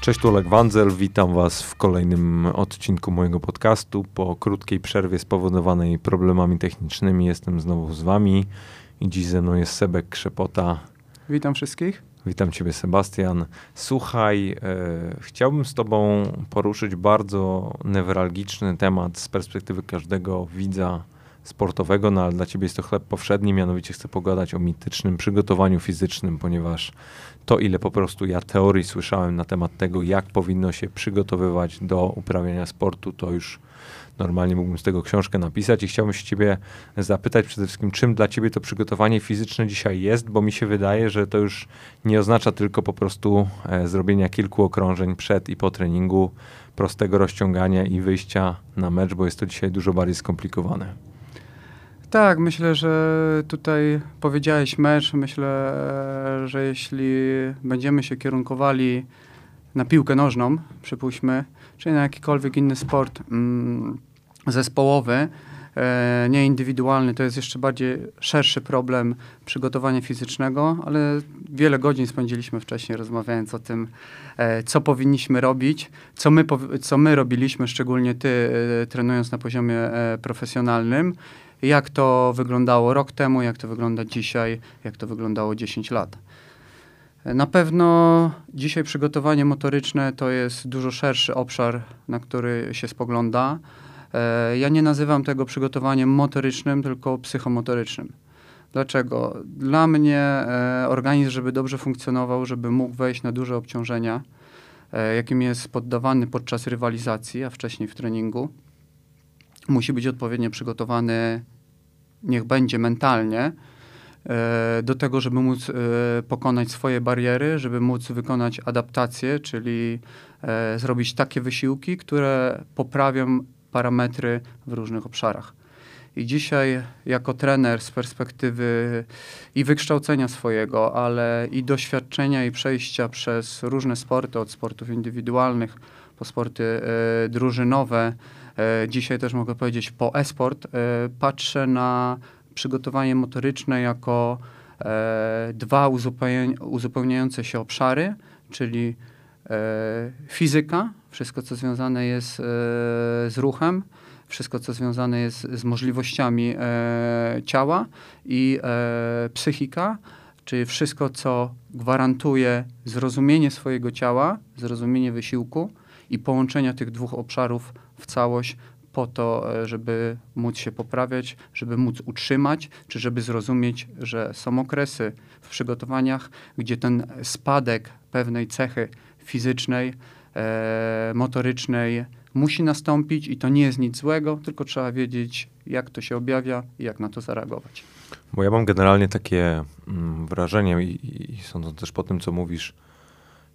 Cześć, tu Oleg Wandzel, witam Was w kolejnym odcinku mojego podcastu. Po krótkiej przerwie spowodowanej problemami technicznymi jestem znowu z Wami i dziś ze mną jest Sebek Krzepota. Witam wszystkich. Witam Ciebie, Sebastian. Słuchaj, e, chciałbym z Tobą poruszyć bardzo newralgiczny temat z perspektywy każdego widza sportowego, no ale dla Ciebie jest to chleb powszedni, mianowicie chcę pogadać o mitycznym przygotowaniu fizycznym, ponieważ to, ile po prostu ja teorii słyszałem na temat tego, jak powinno się przygotowywać do uprawiania sportu, to już normalnie mógłbym z tego książkę napisać i chciałbym się ciebie zapytać przede wszystkim, czym dla ciebie to przygotowanie fizyczne dzisiaj jest, bo mi się wydaje, że to już nie oznacza tylko po prostu e, zrobienia kilku okrążeń przed i po treningu, prostego rozciągania i wyjścia na mecz, bo jest to dzisiaj dużo bardziej skomplikowane. Tak, myślę, że tutaj powiedziałeś mecz. Myślę, że jeśli będziemy się kierunkowali na piłkę nożną, przypuśćmy, czy na jakikolwiek inny sport mm, zespołowy, e, nie indywidualny, to jest jeszcze bardziej szerszy problem przygotowania fizycznego, ale wiele godzin spędziliśmy wcześniej rozmawiając o tym, e, co powinniśmy robić, co my, co my robiliśmy, szczególnie ty, e, trenując na poziomie e, profesjonalnym jak to wyglądało rok temu, jak to wygląda dzisiaj, jak to wyglądało 10 lat. Na pewno dzisiaj przygotowanie motoryczne to jest dużo szerszy obszar, na który się spogląda. E, ja nie nazywam tego przygotowaniem motorycznym, tylko psychomotorycznym. Dlaczego? Dla mnie e, organizm, żeby dobrze funkcjonował, żeby mógł wejść na duże obciążenia, e, jakim jest poddawany podczas rywalizacji, a wcześniej w treningu, musi być odpowiednio przygotowany, niech będzie mentalnie, e, do tego, żeby móc e, pokonać swoje bariery, żeby móc wykonać adaptację, czyli e, zrobić takie wysiłki, które poprawią parametry w różnych obszarach. I dzisiaj, jako trener z perspektywy i wykształcenia swojego, ale i doświadczenia i przejścia przez różne sporty, od sportów indywidualnych po sporty drużynowe, dzisiaj też mogę powiedzieć po e-sport, e, patrzę na przygotowanie motoryczne jako e, dwa uzupełniające się obszary, czyli fizyka, wszystko co związane jest z ruchem, wszystko co związane jest z możliwościami ciała i psychika, czyli wszystko co gwarantuje zrozumienie swojego ciała, zrozumienie wysiłku i połączenia tych dwóch obszarów w całość po to, e, żeby móc się poprawiać, żeby móc utrzymać, czy żeby zrozumieć, że są okresy w przygotowaniach, gdzie ten spadek pewnej cechy fizycznej, e, motorycznej musi nastąpić i to nie jest nic złego, tylko trzeba wiedzieć, jak to się objawia i jak na to zareagować. Bo ja mam generalnie takie mm, wrażenie i, i sądząc też po tym, co mówisz,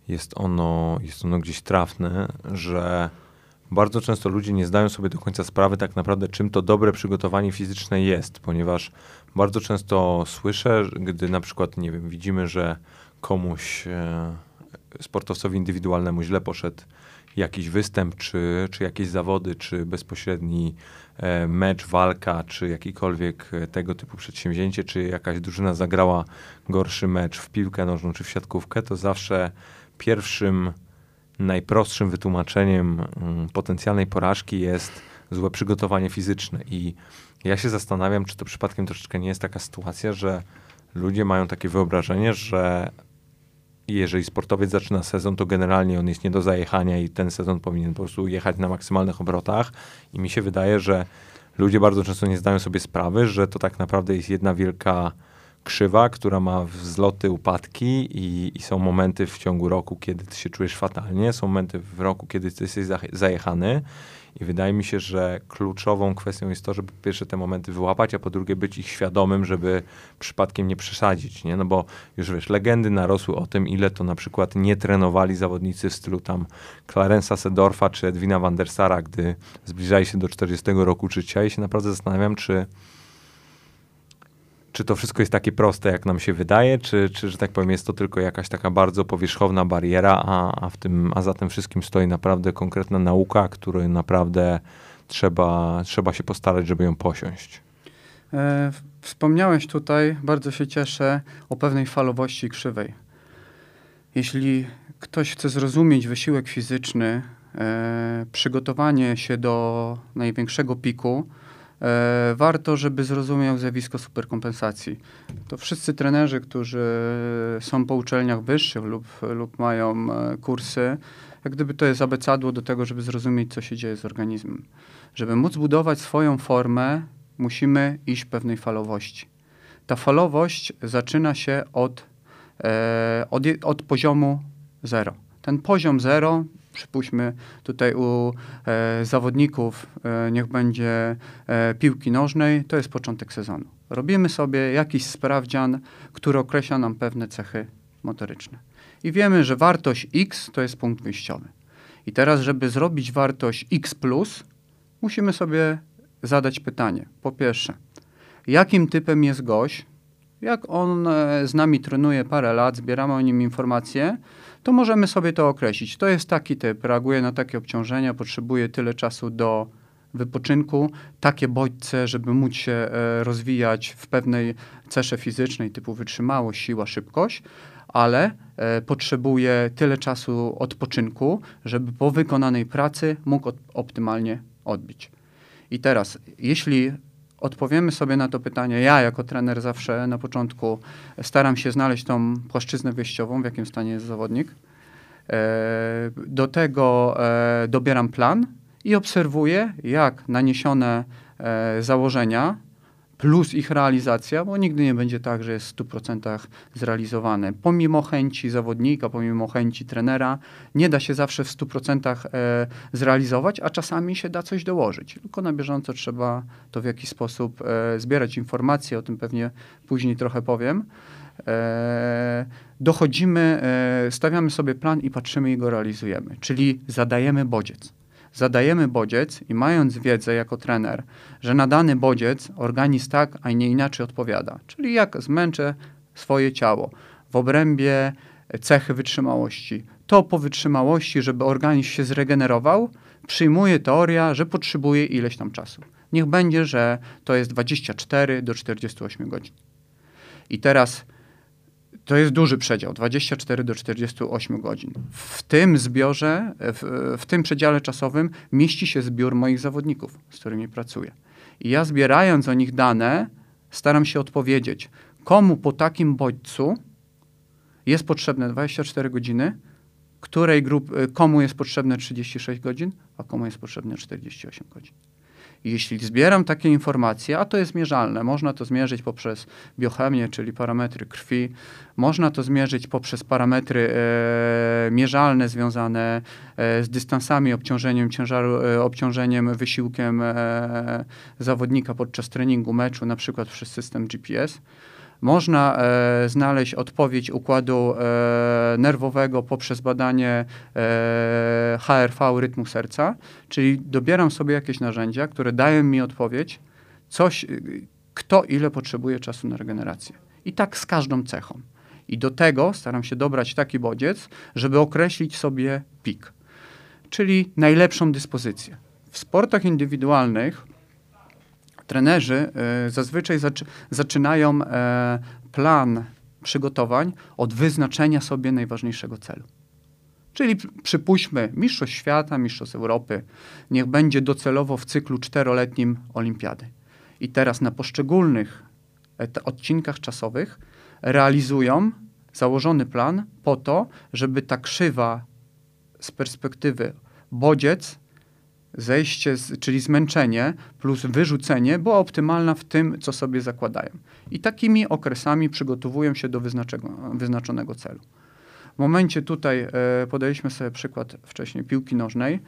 jest ono, jest ono gdzieś trafne, że bardzo często ludzie nie zdają sobie do końca sprawy tak naprawdę, czym to dobre przygotowanie fizyczne jest, ponieważ bardzo często słyszę, gdy na przykład, nie wiem, widzimy, że komuś, e, sportowcowi indywidualnemu źle poszedł jakiś występ, czy, czy jakieś zawody, czy bezpośredni e, mecz, walka, czy jakikolwiek e, tego typu przedsięwzięcie, czy jakaś drużyna zagrała gorszy mecz w piłkę nożną, czy w siatkówkę, to zawsze pierwszym najprostszym wytłumaczeniem mm, potencjalnej porażki jest złe przygotowanie fizyczne. I ja się zastanawiam, czy to przypadkiem troszeczkę nie jest taka sytuacja, że ludzie mają takie wyobrażenie, że jeżeli sportowiec zaczyna sezon, to generalnie on jest nie do zajechania i ten sezon powinien po prostu jechać na maksymalnych obrotach. I mi się wydaje, że ludzie bardzo często nie zdają sobie sprawy, że to tak naprawdę jest jedna wielka krzywa, która ma wzloty, upadki i, i, są momenty w ciągu roku, kiedy ty się czujesz fatalnie, są momenty w roku, kiedy ty jesteś zajechany i wydaje mi się, że kluczową kwestią jest to, żeby po pierwsze te momenty wyłapać, a po drugie być ich świadomym, żeby przypadkiem nie przesadzić, nie? No bo już wiesz, legendy narosły o tym, ile to na przykład nie trenowali zawodnicy w stylu tam Clarence'a Sedorfa czy Edwina van der Sara, gdy zbliżali się do 40 roku życia i się naprawdę zastanawiam, czy czy to wszystko jest takie proste, jak nam się wydaje, czy, czy że tak powiem, jest to tylko jakaś taka bardzo powierzchowna bariera, a, a, w tym, a za tym wszystkim stoi naprawdę konkretna nauka, której naprawdę trzeba, trzeba się postarać, żeby ją posiąść. E, wspomniałeś tutaj, bardzo się cieszę, o pewnej falowości krzywej. Jeśli ktoś chce zrozumieć wysiłek fizyczny, e, przygotowanie się do największego piku, warto, żeby zrozumiał zjawisko superkompensacji. To wszyscy trenerzy, którzy są po uczelniach wyższych lub, lub mają e, kursy, jak gdyby to jest abecadło do tego, żeby zrozumieć, co się dzieje z organizmem. Żeby móc budować swoją formę, musimy iść pewnej falowości. Ta falowość zaczyna się od, e, od, od poziomu zero. Ten poziom zero, przypuśćmy tutaj u e, zawodników, e, niech będzie e, piłki nożnej, to jest początek sezonu. Robimy sobie jakiś sprawdzian, który określa nam pewne cechy motoryczne. I wiemy, że wartość x to jest punkt wyjściowy. I teraz, żeby zrobić wartość x, musimy sobie zadać pytanie. Po pierwsze, jakim typem jest gość? Jak on e, z nami trenuje parę lat, zbieramy o nim informacje, to możemy sobie to określić. To jest taki typ, reaguje na takie obciążenia, potrzebuje tyle czasu do wypoczynku, takie bodźce, żeby móc się e, rozwijać w pewnej cesze fizycznej typu wytrzymałość, siła, szybkość, ale e, potrzebuje tyle czasu odpoczynku, żeby po wykonanej pracy mógł optymalnie odbić. I teraz, jeśli odpowiemy sobie na to pytanie, ja jako trener zawsze na początku staram się znaleźć tą płaszczyznę wyjściową, w jakim stanie jest zawodnik. E, Do tego e, dobieram plan i obserwuję, jak naniesione e, założenia plus ich realizacja, bo nigdy nie będzie tak, że jest w 100% zrealizowane. Pomimo chęci zawodnika, pomimo chęci trenera, nie da się zawsze w 100% e, zrealizować, a czasami się da coś dołożyć. Tylko na bieżąco trzeba to w jakiś sposób e, zbierać informacje, o tym pewnie później trochę powiem. E, dochodzimy, stawiamy sobie plan i patrzymy i go realizujemy, czyli zadajemy bodziec. Zadajemy bodziec i mając wiedzę jako trener, że na dany bodziec organizm tak, a nie inaczej odpowiada. Czyli jak zmęczę swoje ciało w obrębie cechy wytrzymałości, to po wytrzymałości, żeby organizm się zregenerował, przyjmuje teoria, że potrzebuje ileś tam czasu. Niech będzie, że to jest 24 do 48 godzin. I teraz to jest duży przedział, 24 do 48 godzin. W tym zbiorze, w, w tym przedziale czasowym mieści się zbiór moich zawodników, z którymi pracuję. I ja zbierając o nich dane, staram się odpowiedzieć, komu po takim bodźcu jest potrzebne 24 godziny, której grup, komu jest potrzebne 36 godzin, a komu jest potrzebne 48 godzin. Jeśli zbieram takie informacje, a to jest mierzalne, można to zmierzyć poprzez biochemię, czyli parametry krwi, można to zmierzyć poprzez parametry e, mierzalne związane e, z dystansami, obciążeniem ciężaru, e, obciążeniem, wysiłkiem e, zawodnika podczas treningu meczu, na przykład przez system GPS. Można e, znaleźć odpowiedź układu e, nerwowego poprzez badanie e, HRV rytmu serca, czyli dobieram sobie jakieś narzędzia, które dają mi odpowiedź, coś, y, kto ile potrzebuje czasu na regenerację. I tak z każdą cechą. I do tego staram się dobrać taki bodziec, żeby określić sobie pik, czyli najlepszą dyspozycję. W sportach indywidualnych trenerzy e, zazwyczaj zaczy- zaczynają e, plan przygotowań od wyznaczenia sobie najważniejszego celu. Czyli pr- przypuśćmy Mistrzostw Świata, Mistrzostw Europy, niech będzie docelowo w cyklu czteroletnim Olimpiady. I teraz na poszczególnych odcinkach czasowych realizują założony plan po to, żeby ta krzywa z perspektywy bodziec zejście, z, czyli zmęczenie plus wyrzucenie była optymalna w tym, co sobie zakładają. I takimi okresami przygotowują się do wyznaczonego celu. W momencie tutaj e, podaliśmy sobie przykład wcześniej piłki nożnej.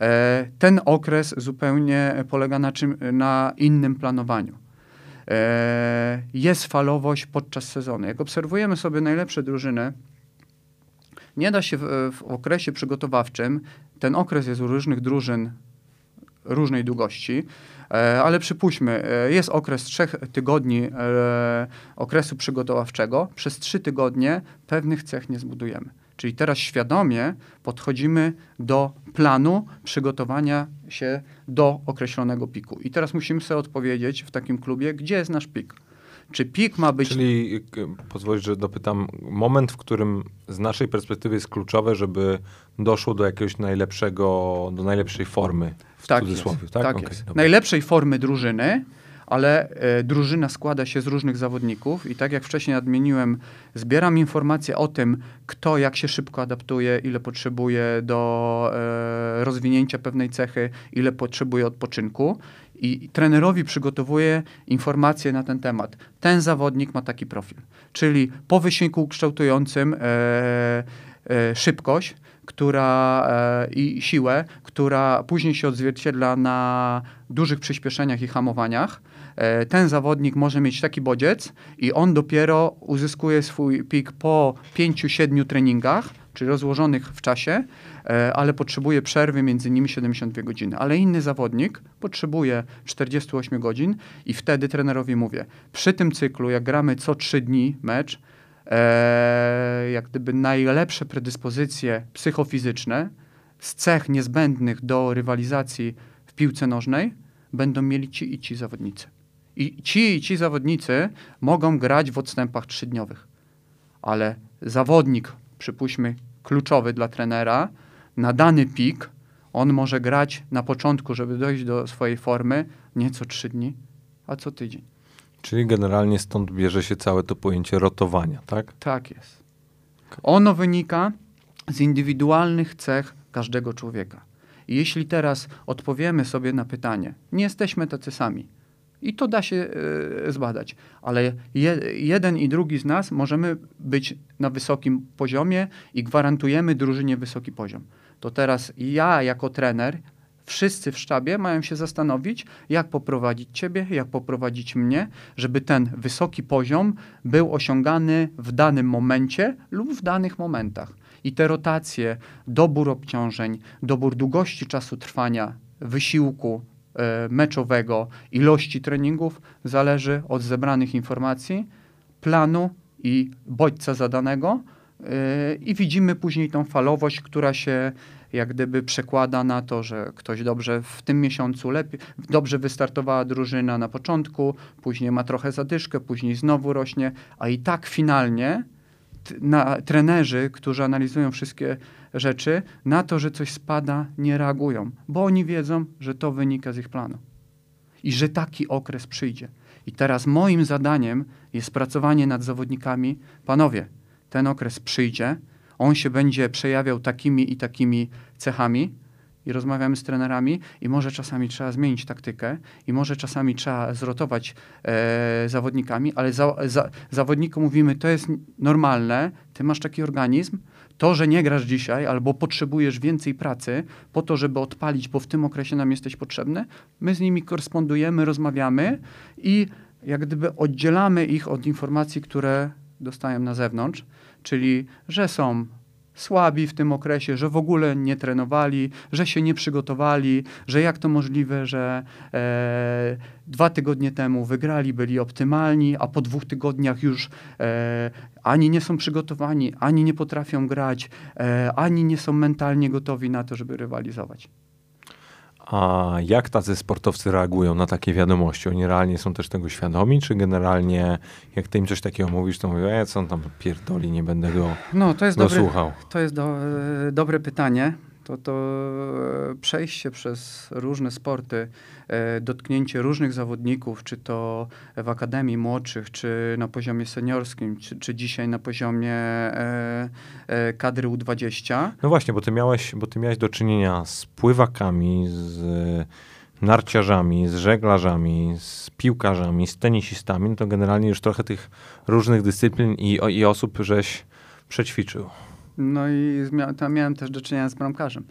E, ten okres zupełnie polega na, czym, na innym planowaniu. E, jest falowość podczas sezonu. Jak obserwujemy sobie najlepsze drużyny, nie da się w, w okresie przygotowawczym, ten okres jest u różnych drużyn różnej długości, e, ale przypuśćmy, e, jest okres trzech tygodni e, okresu przygotowawczego, przez trzy tygodnie pewnych cech nie zbudujemy. Czyli teraz świadomie podchodzimy do planu przygotowania się do określonego piku. I teraz musimy sobie odpowiedzieć w takim klubie, gdzie jest nasz pik. Czy pik ma być... Czyli pozwolisz, że dopytam, moment, w którym z naszej perspektywy jest kluczowe, żeby doszło do jakiegoś najlepszego, do najlepszej formy w Tak cudzysłowie, jest, tak? tak Okej, jest. dobra. Najlepszej formy drużyny, ale e, drużyna składa się z różnych zawodników i tak jak wcześniej nadmieniłem, zbieram informacje o tym, kto jak się szybko adaptuje, ile potrzebuje do e, rozwinięcia pewnej cechy, ile potrzebuje odpoczynku i trenerowi przygotowuję informacje na ten temat. Ten zawodnik ma taki profil, czyli po wysiłku kształtującym e, e, szybkość, która e, i siłę, która później się odzwierciedla na dużych przyspieszeniach i hamowaniach. E, ten zawodnik może mieć taki bodziec i on dopiero uzyskuje swój pik po 5-7 treningach, czyli rozłożonych w czasie, e, ale potrzebuje przerwy między nimi 72 godziny. Ale inny zawodnik potrzebuje 48 godzin i wtedy trenerowi mówię, przy tym cyklu, jak gramy co 3 dni mecz, e, jak gdyby najlepsze predyspozycje psychofizyczne z cech niezbędnych do rywalizacji w piłce nożnej będą mieli ci i ci zawodnicy. I ci i ci zawodnicy mogą grać w odstępach trzydniowych. Ale zawodnik, przypuśćmy, kluczowy dla trenera, na dany pik, on może grać na początku, żeby dojść do swojej formy, nie co trzy dni, a co tydzień. Czyli generalnie stąd bierze się całe to pojęcie rotowania, tak? Tak jest. Ono wynika z indywidualnych cech każdego człowieka. Jeśli teraz odpowiemy sobie na pytanie, nie jesteśmy tacy sami. I to da się e, zbadać, ale je, jeden i drugi z nas możemy być na wysokim poziomie i gwarantujemy drużynie wysoki poziom. To teraz ja jako trener, wszyscy w sztabie mają się zastanowić, jak poprowadzić ciebie, jak poprowadzić mnie, żeby ten wysoki poziom był osiągany w danym momencie lub w danych momentach. I te rotacje, dobór obciążeń, dobór długości czasu trwania, wysiłku e, meczowego, ilości treningów zależy od zebranych informacji, planu i bodźca zadanego yy, i widzimy później tą falowość, która się jak gdyby przekłada na to, że ktoś dobrze w tym miesiącu lepiej, dobrze wystartowała drużyna na początku, później ma trochę zadyszkę, później znowu rośnie, a i tak finalnie na, trenerzy, którzy analizują wszystkie rzeczy, na to, że coś spada, nie reagują, bo oni wiedzą, że to wynika z ich planu i że taki okres przyjdzie. I teraz moim zadaniem jest pracowanie nad zawodnikami. Panowie, ten okres przyjdzie, on się będzie przejawiał takimi i takimi cechami i rozmawiamy z trenerami i może czasami trzeba zmienić taktykę i może czasami trzeba zrotować e, zawodnikami, ale za, za, zawodnikom mówimy, to jest normalne, ty masz taki organizm, to, że nie grasz dzisiaj albo potrzebujesz więcej pracy po to, żeby odpalić, bo w tym okresie nam jesteś potrzebny, my z nimi korespondujemy, rozmawiamy i jak gdyby oddzielamy ich od informacji, które dostają na zewnątrz, czyli że są słabi w tym okresie, że w ogóle nie trenowali, że się nie przygotowali, że jak to możliwe, że e, dwa tygodnie temu wygrali, byli optymalni, a po dwóch tygodniach już e, ani nie są przygotowani, ani nie potrafią grać, e, ani nie są mentalnie gotowi na to, żeby rywalizować. A jak tacy sportowcy reagują na takie wiadomości? Oni realnie są też tego świadomi, czy generalnie jak ty im coś takiego mówisz, to mówią, e, co on tam pierdoli, nie będę go, No, to jest go dobry, słuchał. To jest do, e, dobre pytanie. To, to e, przejście przez różne sporty, e, dotknięcie różnych zawodników, czy to w akademii młodszych, czy na poziomie seniorskim, czy, czy dzisiaj na poziomie e, kadry U20. No właśnie, bo ty miałeś, bo ty miałeś do czynienia z pływakami, z narciarzami, z żeglarzami, z piłkarzami, z tenisistami, no to generalnie już trochę tych różnych dyscyplin i, i osób żeś przećwiczył. No i tam miałem też do czynienia z bramkarzem.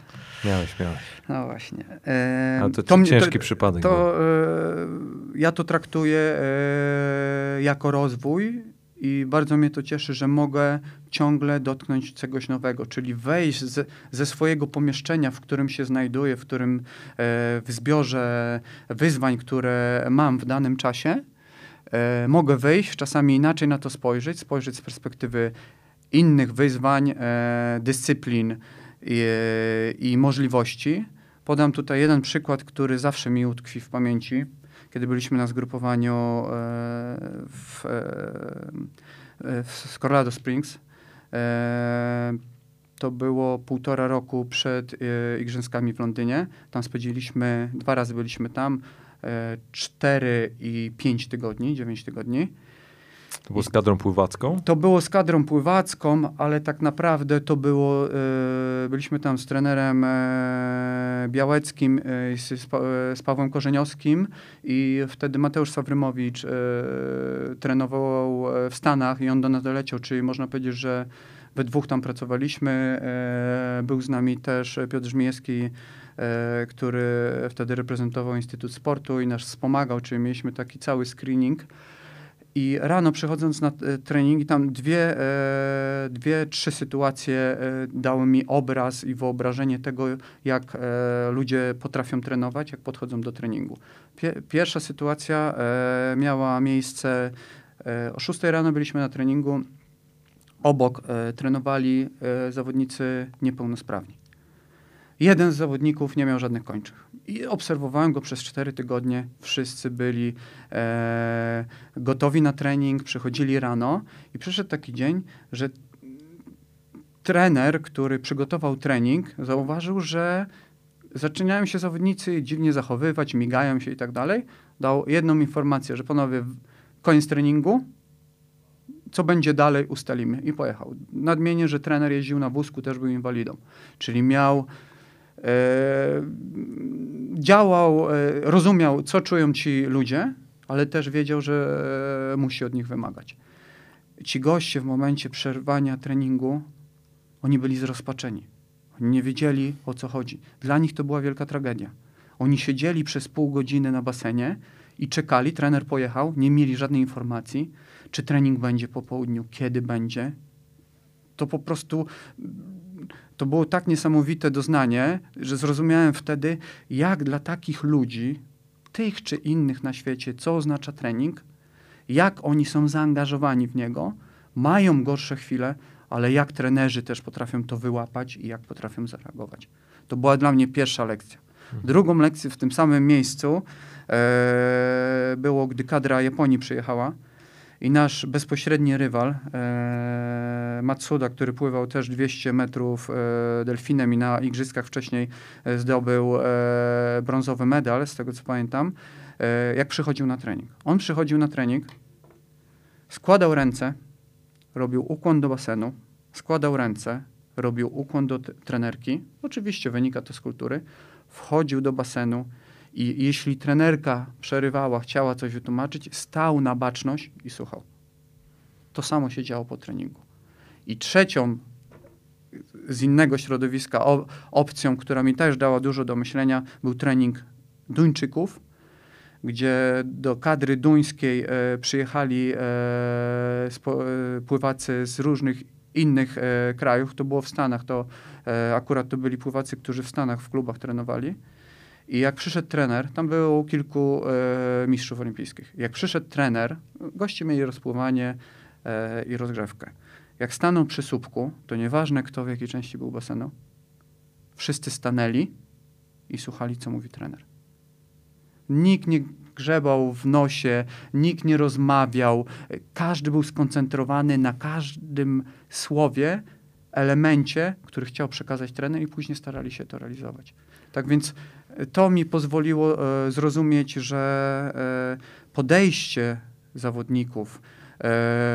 Miałeś, miałeś. No właśnie. E, Ale to, mnie- ciężki przypadek. był. To e, ja to traktuję e, jako rozwój i bardzo mnie to cieszy, że mogę ciągle dotknąć czegoś nowego, czyli wejść z, ze swojego pomieszczenia, w którym się znajduję, w którym e, w zbiorze wyzwań, które mam w danym czasie, e, mogę wyjść, czasami inaczej na to spojrzeć, spojrzeć z perspektywy innych wyzwań, e, dyscyplin i, i możliwości. Podam tutaj jeden przykład, który zawsze mi utkwi w pamięci. kiedy byliśmy na zgrupowaniu e, w, e, w Colorado Springs. E, to było półtora roku przed e, Igrzyskami w Londynie. Tam spędziliśmy, dwa razy byliśmy tam, e, cztery i pięć tygodni, dziewięć tygodni. To było z kadrą pływacką? To było z kadrą pływacką, ale tak naprawdę to było, e, byliśmy tam z trenerem e, Białeckim, e, z, z, Pa- z Pawłem Korzeniowskim i wtedy Mateusz Sawrymowicz trenował w Stanach i on do nas doleciał, czyli można powiedzieć, że we dwóch tam pracowaliśmy. Był z nami też Piotr Żmijewski, który wtedy reprezentował Instytut Sportu i nas wspomagał, czyli mieliśmy taki cały screening. I rano przychodząc na e, treningi, tam dwie, e, dwie, trzy sytuacje e, dały mi obraz i wyobrażenie tego, jak ludzie potrafią trenować, jak podchodzą do treningu. Pie, pierwsza sytuacja miała miejsce o 6 rano byliśmy na treningu. Obok trenowali zawodnicy niepełnosprawni. Jeden z zawodników nie miał żadnych kończych. I obserwowałem go przez cztery tygodnie. Wszyscy byli e, gotowi na trening, przychodzili rano i przyszedł taki dzień, że trener, który przygotował trening, zauważył, że zaczynają się zawodnicy dziwnie zachowywać, migają się i tak dalej. Dał jedną informację, że panowie, koniec treningu, co będzie dalej ustalimy i pojechał. Nadmienię, że trener jeździł na wózku, też był inwalidą, czyli miał działał, e, rozumiał, co czują ci ludzie, ale też wiedział, że e, musi od nich wymagać. Ci goście w momencie przerwania treningu, oni byli zrozpaczeni. Oni nie wiedzieli, o co chodzi. Dla nich to była wielka tragedia. Oni siedzieli przez pół godziny na basenie i czekali, trener pojechał, nie mieli żadnej informacji, czy trening będzie po południu, kiedy będzie. To po prostu to było tak niesamowite doznanie, że zrozumiałem wtedy, jak dla takich ludzi, tych czy innych na świecie, co oznacza trening, jak oni są zaangażowani w niego, mają gorsze chwile, ale jak trenerzy też potrafią to wyłapać i jak potrafią zareagować. To była dla mnie pierwsza lekcja. Drugą lekcję w tym samym miejscu e, było, gdy kadra Japonii przyjechała i nasz bezpośredni rywal, e, Matsuda, który pływał też 200 metrów e, delfinem i na igrzyskach wcześniej e, zdobył e, brązowy medal, z tego co pamiętam, e, jak przychodził na trening. On przychodził na trening, składał ręce, robił ukłon do basenu, składał ręce, robił ukłon do trenerki, oczywiście wynika to z kultury, wchodził do basenu i jeśli trenerka przerywała, chciała coś wytłumaczyć, stał na baczność i słuchał. To samo się działo po treningu. I trzecią z innego środowiska opcją, która mi też dała dużo do myślenia, był trening Duńczyków, gdzie do kadry duńskiej e, przyjechali e, spo, e, pływacy z różnych innych e, krajów. To było w Stanach, to e, akurat to byli pływacy, którzy w Stanach w klubach trenowali. I jak przyszedł trener, tam było kilku e, mistrzów olimpijskich. Jak przyszedł trener, goście mieli rozpływanie e, i rozgrzewkę. Jak stanął przy słupku, to nieważne kto w jakiej części był basenu, wszyscy stanęli i słuchali, co mówi trener. Nikt nie grzebał w nosie, nikt nie rozmawiał, każdy był skoncentrowany na każdym słowie, elemencie, który chciał przekazać trener i później starali się to realizować. Tak więc e, to mi pozwoliło e, zrozumieć, że e, podejście zawodników,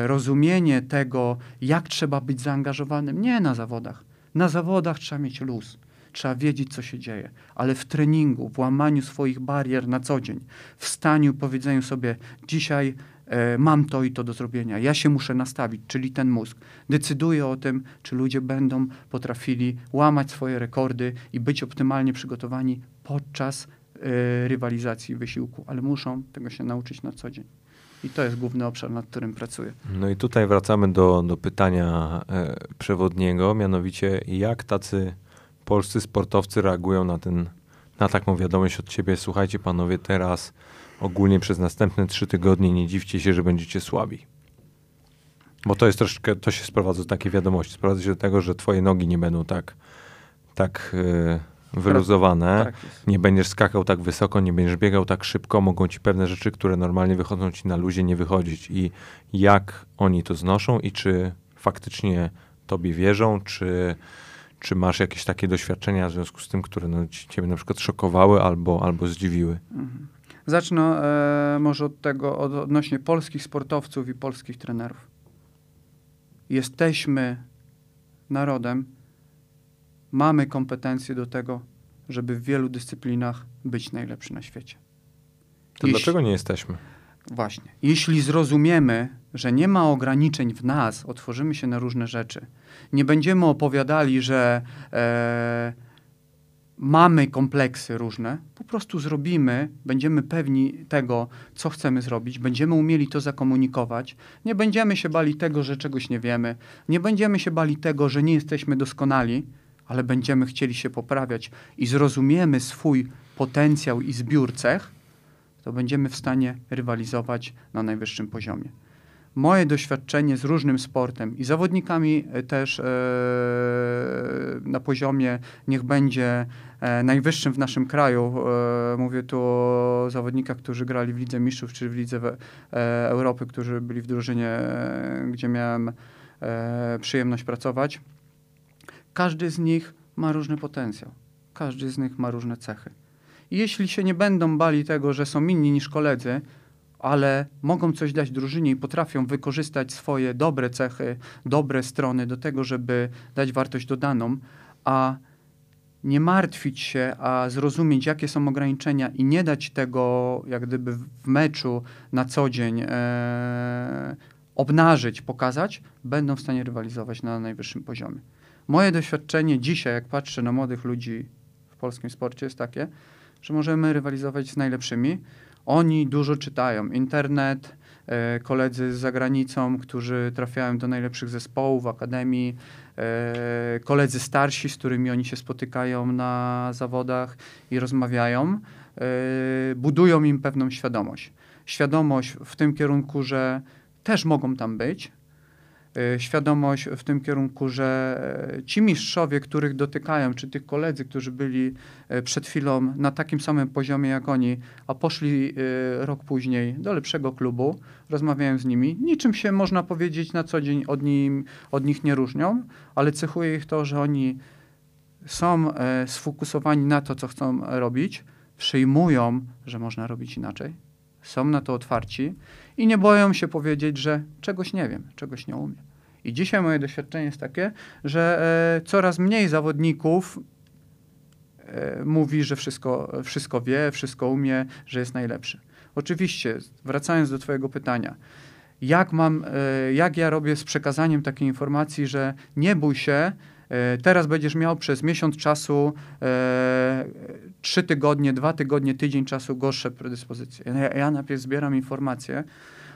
rozumienie tego, jak trzeba być zaangażowanym, nie na zawodach. Na zawodach trzeba mieć luz, trzeba wiedzieć, co się dzieje, ale w treningu, w łamaniu swoich barier na co dzień, w staniu, powiedzeniu sobie, dzisiaj mam to i to do zrobienia, ja się muszę nastawić, czyli ten mózg decyduje o tym, czy ludzie będą potrafili łamać swoje rekordy i być optymalnie przygotowani podczas e, rywalizacji wysiłku, ale muszą tego się nauczyć na co dzień. I to jest główny obszar, nad którym pracuję. No i tutaj wracamy do, do pytania e, przewodniego, mianowicie jak tacy polscy sportowcy reagują na, ten, na taką wiadomość od ciebie. Słuchajcie panowie, teraz ogólnie przez następne trzy tygodnie nie dziwcie się, że będziecie słabi. Bo to jest troszeczkę, to się sprowadza do takiej wiadomości. Sprowadza się do tego, że twoje nogi nie będą tak, tak e, wyluzowane. Tak jest. Nie będziesz skakał tak wysoko, nie będziesz biegał tak szybko, mogą ci pewne rzeczy, które normalnie wychodzą ci na luzie, nie wychodzić. I jak oni to znoszą i czy faktycznie tobie wierzą, czy, czy masz jakieś takie doświadczenia w związku z tym, które no, ci- ciebie na przykład szokowały albo, albo zdziwiły. Mhm. Zacznę e, może od tego, od, odnośnie polskich sportowców i polskich trenerów. Jesteśmy narodem, mamy kompetencje do tego, żeby w wielu dyscyplinach być najlepszy na świecie. To Jeśli- dlaczego nie jesteśmy? Właśnie. Jeśli zrozumiemy, że nie ma ograniczeń w nas, otworzymy się na różne rzeczy, nie będziemy opowiadali, że e, mamy kompleksy różne, po prostu zrobimy, będziemy pewni tego, co chcemy zrobić, będziemy umieli to zakomunikować, nie będziemy się bali tego, że czegoś nie wiemy, nie będziemy się bali tego, że nie jesteśmy doskonali, ale będziemy chcieli się poprawiać i zrozumiemy swój potencjał i zbiór cech, to będziemy w stanie rywalizować na najwyższym poziomie. Moje doświadczenie z różnym sportem i zawodnikami e, też e, na poziomie niech będzie e, najwyższym w naszym kraju. Mówię tu o zawodnikach, którzy grali w Lidze Mistrzów czy w Lidze Europy, którzy byli w drużynie, gdzie miałem przyjemność pracować. Każdy z nich ma różny potencjał. Każdy z nich ma różne cechy. I jeśli się nie będą bali tego, że są inni niż koledzy, ale mogą coś dać drużynie i potrafią wykorzystać swoje dobre cechy, dobre strony do tego, żeby dać wartość dodaną, a nie martwić się, a zrozumieć, jakie są ograniczenia i nie dać tego, jak gdyby w meczu na co dzień e, obnażyć, pokazać, będą w stanie rywalizować na najwyższym poziomie. Moje doświadczenie dzisiaj, jak patrzę na młodych ludzi w polskim sporcie, jest takie, że możemy rywalizować z najlepszymi. Oni dużo czytają. Internet, e, koledzy z zagranicą, którzy trafiają do najlepszych zespołów, akademii, e, koledzy starsi, z którymi oni się spotykają na zawodach i rozmawiają, e, budują im pewną świadomość. Świadomość w tym kierunku, że też mogą tam być, świadomość w tym kierunku, że e, ci mistrzowie, których dotykają, czy tych koledzy, którzy byli e, przed chwilą na takim samym poziomie jak oni, a poszli e, rok później do lepszego klubu, rozmawiałem z nimi, niczym się można powiedzieć na co dzień od, nim, od nich nie różnią, ale cechuje ich to, że oni są e, sfokusowani na to, co chcą robić, przyjmują, że można robić inaczej, są na to otwarci i nie boją się powiedzieć, że czegoś nie wiem, czegoś nie umiem. I dzisiaj moje doświadczenie jest takie, że e, coraz mniej zawodników e, mówi, że wszystko, wszystko wie, wszystko umie, że jest najlepszy. Oczywiście, wracając do Twojego pytania, jak, mam, e, jak ja robię z przekazaniem takiej informacji, że nie bój się, teraz będziesz miał przez miesiąc czasu, trzy tygodnie, dwa tygodnie, tydzień czasu gorsze predyspozycje. Ja, ja najpierw zbieram informacje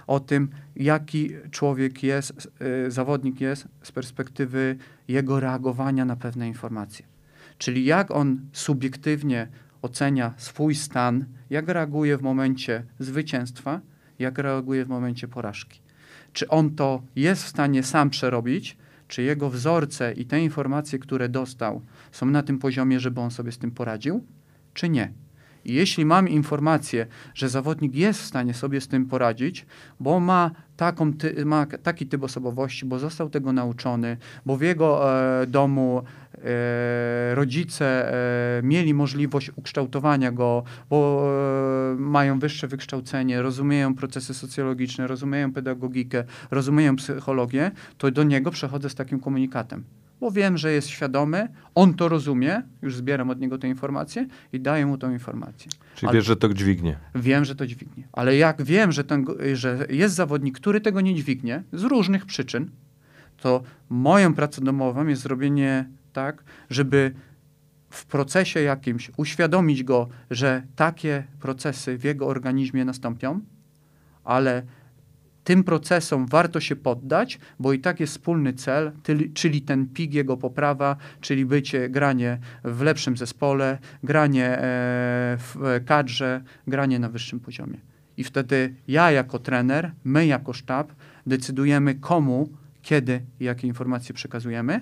o tym, jaki człowiek jest, e, zawodnik jest z perspektywy jego reagowania na pewne informacje. Czyli jak on subiektywnie ocenia swój stan, jak reaguje w momencie zwycięstwa, jak reaguje w momencie porażki. Czy on to jest w stanie sam przerobić, czy jego wzorce i te informacje, które dostał, są na tym poziomie, żeby on sobie z tym poradził, czy nie. I jeśli mam informację, że zawodnik jest w stanie sobie z tym poradzić, bo ma, taką ty, ma taki typ osobowości, bo został tego nauczony, bo w jego e, domu e, rodzice e, mieli możliwość ukształtowania go, bo e, mają wyższe wykształcenie, rozumieją procesy socjologiczne, rozumieją pedagogikę, rozumieją psychologię, to do niego przechodzę z takim komunikatem. Bo wiem, że jest świadomy, on to rozumie, już zbieram od niego te informacje i daję mu tą informację. Czyli Ale- wiesz, że to dźwignie. Wiem, że to dźwignie. Ale jak wiem, że, ten, że jest zawodnik, który tego nie dźwignie z różnych przyczyn, to moją pracą domową jest zrobienie tak, żeby w procesie jakimś uświadomić go, że takie procesy w jego organizmie nastąpią, ale tym procesom warto się poddać, bo i tak jest wspólny cel, czyli ten pik jego poprawa, czyli bycie, granie w lepszym zespole, granie e, w kadrze, granie na wyższym poziomie. I wtedy ja jako trener, my jako sztab decydujemy komu, kiedy i jakie informacje przekazujemy,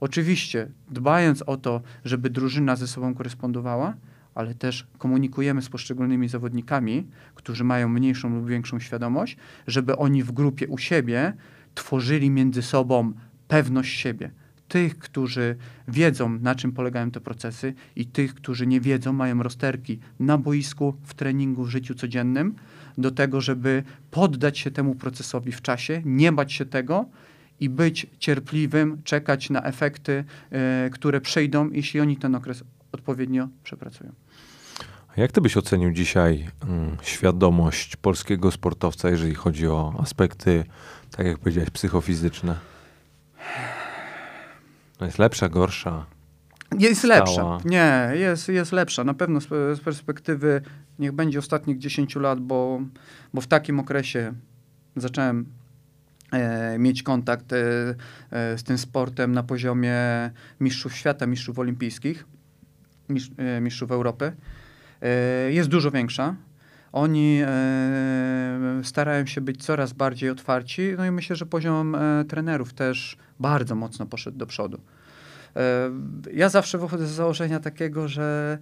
Oczywiście, dbając o to, żeby drużyna ze sobą korespondowała, ale też komunikujemy z poszczególnymi zawodnikami, którzy mają mniejszą lub większą świadomość, żeby oni w grupie u siebie tworzyli między sobą pewność siebie. Tych, którzy wiedzą, na czym polegają te procesy, i tych, którzy nie wiedzą, mają rozterki na boisku, w treningu, w życiu codziennym, do tego, żeby poddać się temu procesowi w czasie, nie bać się tego i być cierpliwym, czekać na efekty, e, które przyjdą, jeśli oni ten okres odpowiednio przepracują. Jak ty byś ocenił dzisiaj mm, świadomość polskiego sportowca, jeżeli chodzi o aspekty, tak jak powiedziałeś, psychofizyczne? No jest lepsza, gorsza? Jest Stała. lepsza. Nie, jest, jest lepsza. Na pewno z, z perspektywy, niech będzie ostatnich 10 lat, bo, bo w takim okresie zacząłem e, mieć kontakt e, e, z tym sportem na poziomie mistrzów świata, mistrzów olimpijskich, mistrz, e, mistrzów Europy. E, jest dużo większa. Oni e, starają się być coraz bardziej otwarci, no i myślę, że poziom e, trenerów też bardzo mocno poszedł do przodu. Ja zawsze wychodzę z założenia takiego, że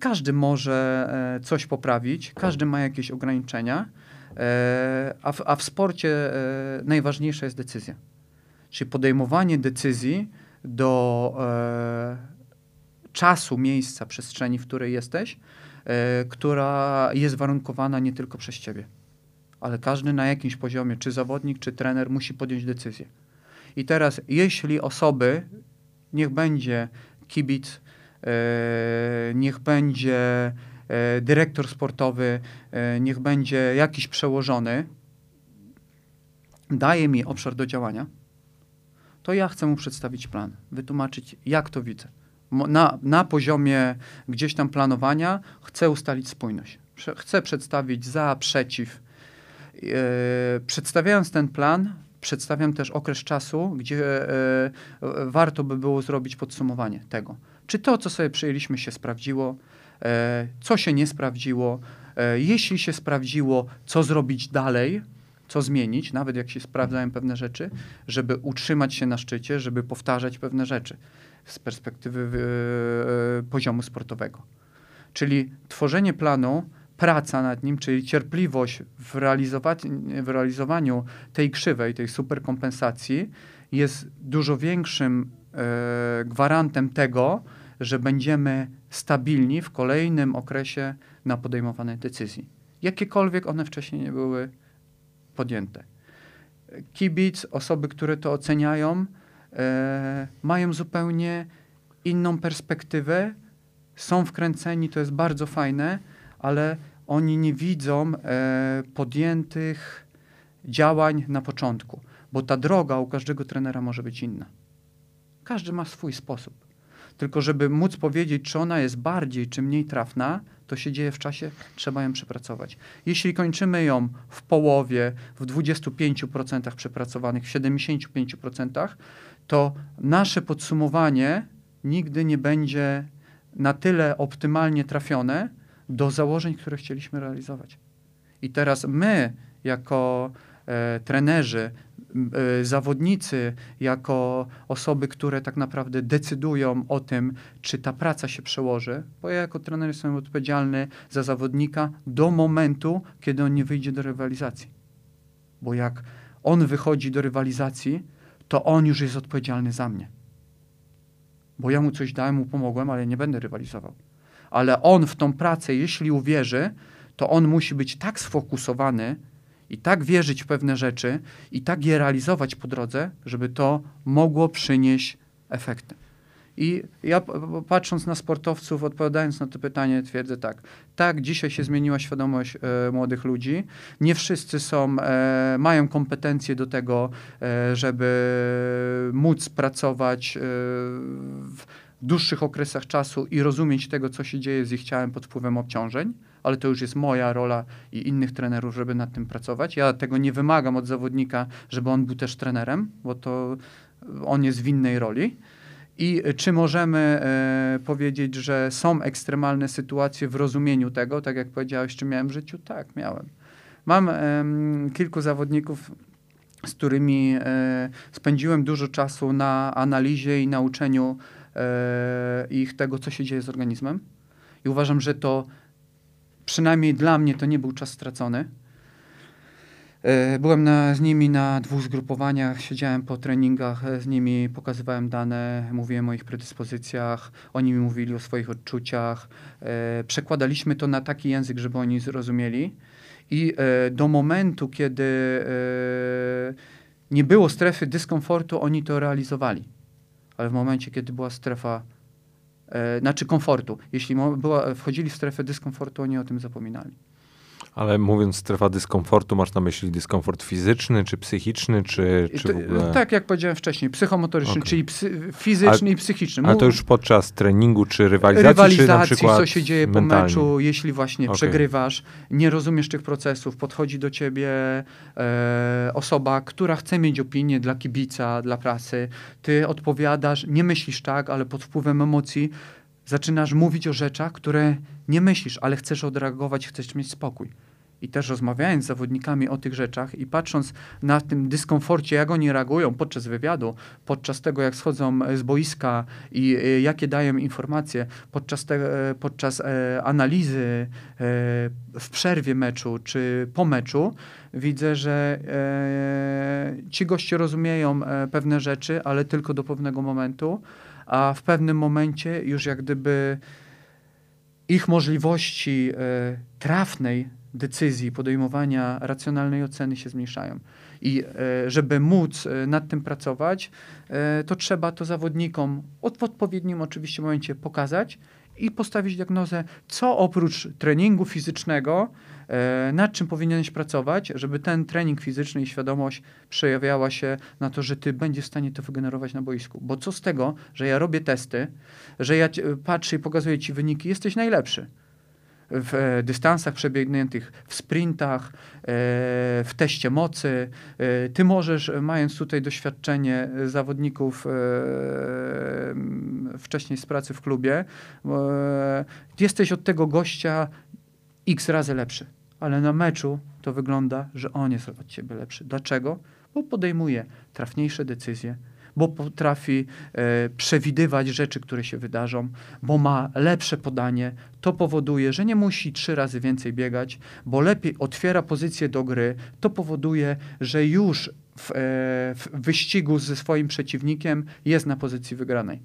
każdy może coś poprawić, każdy ma jakieś ograniczenia, a w, a w sporcie najważniejsza jest decyzja. Czyli podejmowanie decyzji do czasu, miejsca, przestrzeni, w której jesteś, e, która jest warunkowana nie tylko przez ciebie, ale każdy na jakimś poziomie, czy zawodnik, czy trener, musi podjąć decyzję. I teraz, jeśli osoby, niech będzie kibic, e, niech będzie e, dyrektor sportowy, niech będzie jakiś przełożony, daje mi obszar do działania, to ja chcę mu przedstawić plan, wytłumaczyć, jak to widzę. Na, na poziomie gdzieś tam planowania chcę ustalić spójność. Chcę przedstawić za, przeciw. E, przedstawiając ten plan, przedstawiam też okres czasu, gdzie e, e, warto by było zrobić podsumowanie tego. Czy to, co sobie przyjęliśmy, się sprawdziło, co się nie sprawdziło, jeśli się sprawdziło, co zrobić dalej, co zmienić, nawet jak się sprawdzają pewne rzeczy, żeby utrzymać się na szczycie, żeby powtarzać pewne rzeczy z perspektywy e, poziomu sportowego. Czyli tworzenie planu, praca nad nim, czyli cierpliwość w, w realizowaniu tej krzywej, tej superkompensacji jest dużo większym e, gwarantem tego, że będziemy stabilni w kolejnym okresie na podejmowanej decyzji. Jakiekolwiek one wcześniej nie były podjęte. Kibic, osoby, które to oceniają, e, mają zupełnie inną perspektywę, są wkręceni, to jest bardzo fajne, ale oni nie widzą e, podjętych działań na początku, bo ta droga u każdego trenera może być inna. Każdy ma swój sposób. Tylko żeby móc powiedzieć, czy ona jest bardziej czy mniej trafna, to się dzieje w czasie, trzeba ją przepracować. Jeśli kończymy ją w połowie, w 25% przepracowanych, w 75%, to nasze podsumowanie nigdy nie będzie na tyle optymalnie trafione do założeń, które chcieliśmy realizować. I teraz my, jako e, trenerzy, e, zawodnicy, jako osoby, które tak naprawdę decydują o tym, czy ta praca się przełoży, bo ja jako trener jestem odpowiedzialny za zawodnika do momentu, kiedy on nie wyjdzie do rywalizacji. Bo jak on wychodzi do rywalizacji, to on już jest odpowiedzialny za mnie. Bo ja mu coś dałem, mu pomogłem, ale nie będę rywalizował. Ale on w tą pracę, jeśli uwierzy, to on musi być tak sfokusowany i tak wierzyć w pewne rzeczy i tak je realizować po drodze, żeby to mogło przynieść efekty. I ja patrząc na sportowców, odpowiadając na to pytanie, twierdzę tak. Tak, dzisiaj się zmieniła świadomość e, młodych ludzi. Nie wszyscy są, e, mają kompetencje do tego, e, żeby móc pracować e, w dłuższych okresach czasu i rozumieć tego, co się dzieje z ich ciałem pod wpływem obciążeń, ale to już jest moja rola i innych trenerów, żeby nad tym pracować. Ja tego nie wymagam od zawodnika, żeby on był też trenerem, bo to on jest w innej roli. I czy możemy e, powiedzieć, że są ekstremalne sytuacje w rozumieniu tego, tak jak powiedziałeś, czy miałem w życiu? Tak, miałem. Mam kilku zawodników, z którymi e, spędziłem dużo czasu na analizie i nauczeniu e, ich tego, co się dzieje z organizmem. I uważam, że to przynajmniej dla mnie to nie był czas stracony. E, Byłem na, z nimi na dwóch zgrupowaniach, siedziałem po treningach e, z nimi, pokazywałem dane, mówiłem o ich predyspozycjach, oni mi mówili o swoich odczuciach. E, Przekładaliśmy to na taki język, żeby oni zrozumieli. I do momentu, kiedy nie było strefy dyskomfortu, oni to realizowali. Ale w momencie, kiedy była strefa, znaczy komfortu, jeśli była, wchodzili w strefę dyskomfortu, oni o tym zapominali. Ale mówiąc strefa dyskomfortu, masz na myśli dyskomfort fizyczny, czy psychiczny, czy, czy w ogóle... Tak jak powiedziałem wcześniej, psychomotoryczny, Okej. czyli psy, fizyczny i psychiczny. Ale Mów- to już podczas treningu, czy rywalizacji, rywalizacji, czy na przykład co się dzieje po mentalnie? meczu, jeśli właśnie Okej. przegrywasz, nie rozumiesz tych procesów, podchodzi do ciebie e, osoba, która chce mieć opinię dla kibica, dla prasy, ty odpowiadasz, nie myślisz tak, ale pod wpływem emocji zaczynasz mówić o rzeczach, które nie myślisz, ale chcesz odreagować, chcesz mieć spokój. I też rozmawiając z zawodnikami o tych rzeczach i patrząc na tym dyskomforcie, jak oni reagują podczas wywiadu, podczas tego, jak schodzą z boiska i e, jakie dają informacje, podczas, te, e, podczas e, analizy e, w przerwie meczu czy po meczu, widzę, że e, ci goście rozumieją e, pewne rzeczy, ale tylko do pewnego momentu, a w pewnym momencie już jak gdyby ich możliwości e, trafnej decyzji, podejmowania racjonalnej oceny się zmniejszają. I e, żeby móc e, nad tym pracować, to trzeba to zawodnikom od, w odpowiednim oczywiście momencie pokazać i postawić diagnozę, co oprócz treningu fizycznego, nad czym powinieneś pracować, żeby ten trening fizyczny i świadomość przejawiała się na to, że ty będziesz w stanie to wygenerować na boisku. Bo co z tego, że ja robię testy, że ja patrzę i pokazuję ci wyniki, jesteś najlepszy w e, dystansach przebiegniętych, w sprintach, e, w teście mocy. E, ty możesz, e, mając tutaj doświadczenie e, zawodników e, wcześniej z pracy w klubie, e, jesteś od tego gościa x razy lepszy. Ale na meczu to wygląda, że on jest od ciebie lepszy. Dlaczego? Bo podejmuje trafniejsze decyzje, bo potrafi e, przewidywać rzeczy, które się wydarzą, bo ma lepsze podanie. To powoduje, że nie musi trzy razy więcej biegać, bo lepiej otwiera pozycję do gry. To powoduje, że już w, e, w wyścigu ze swoim przeciwnikiem jest na pozycji wygranej.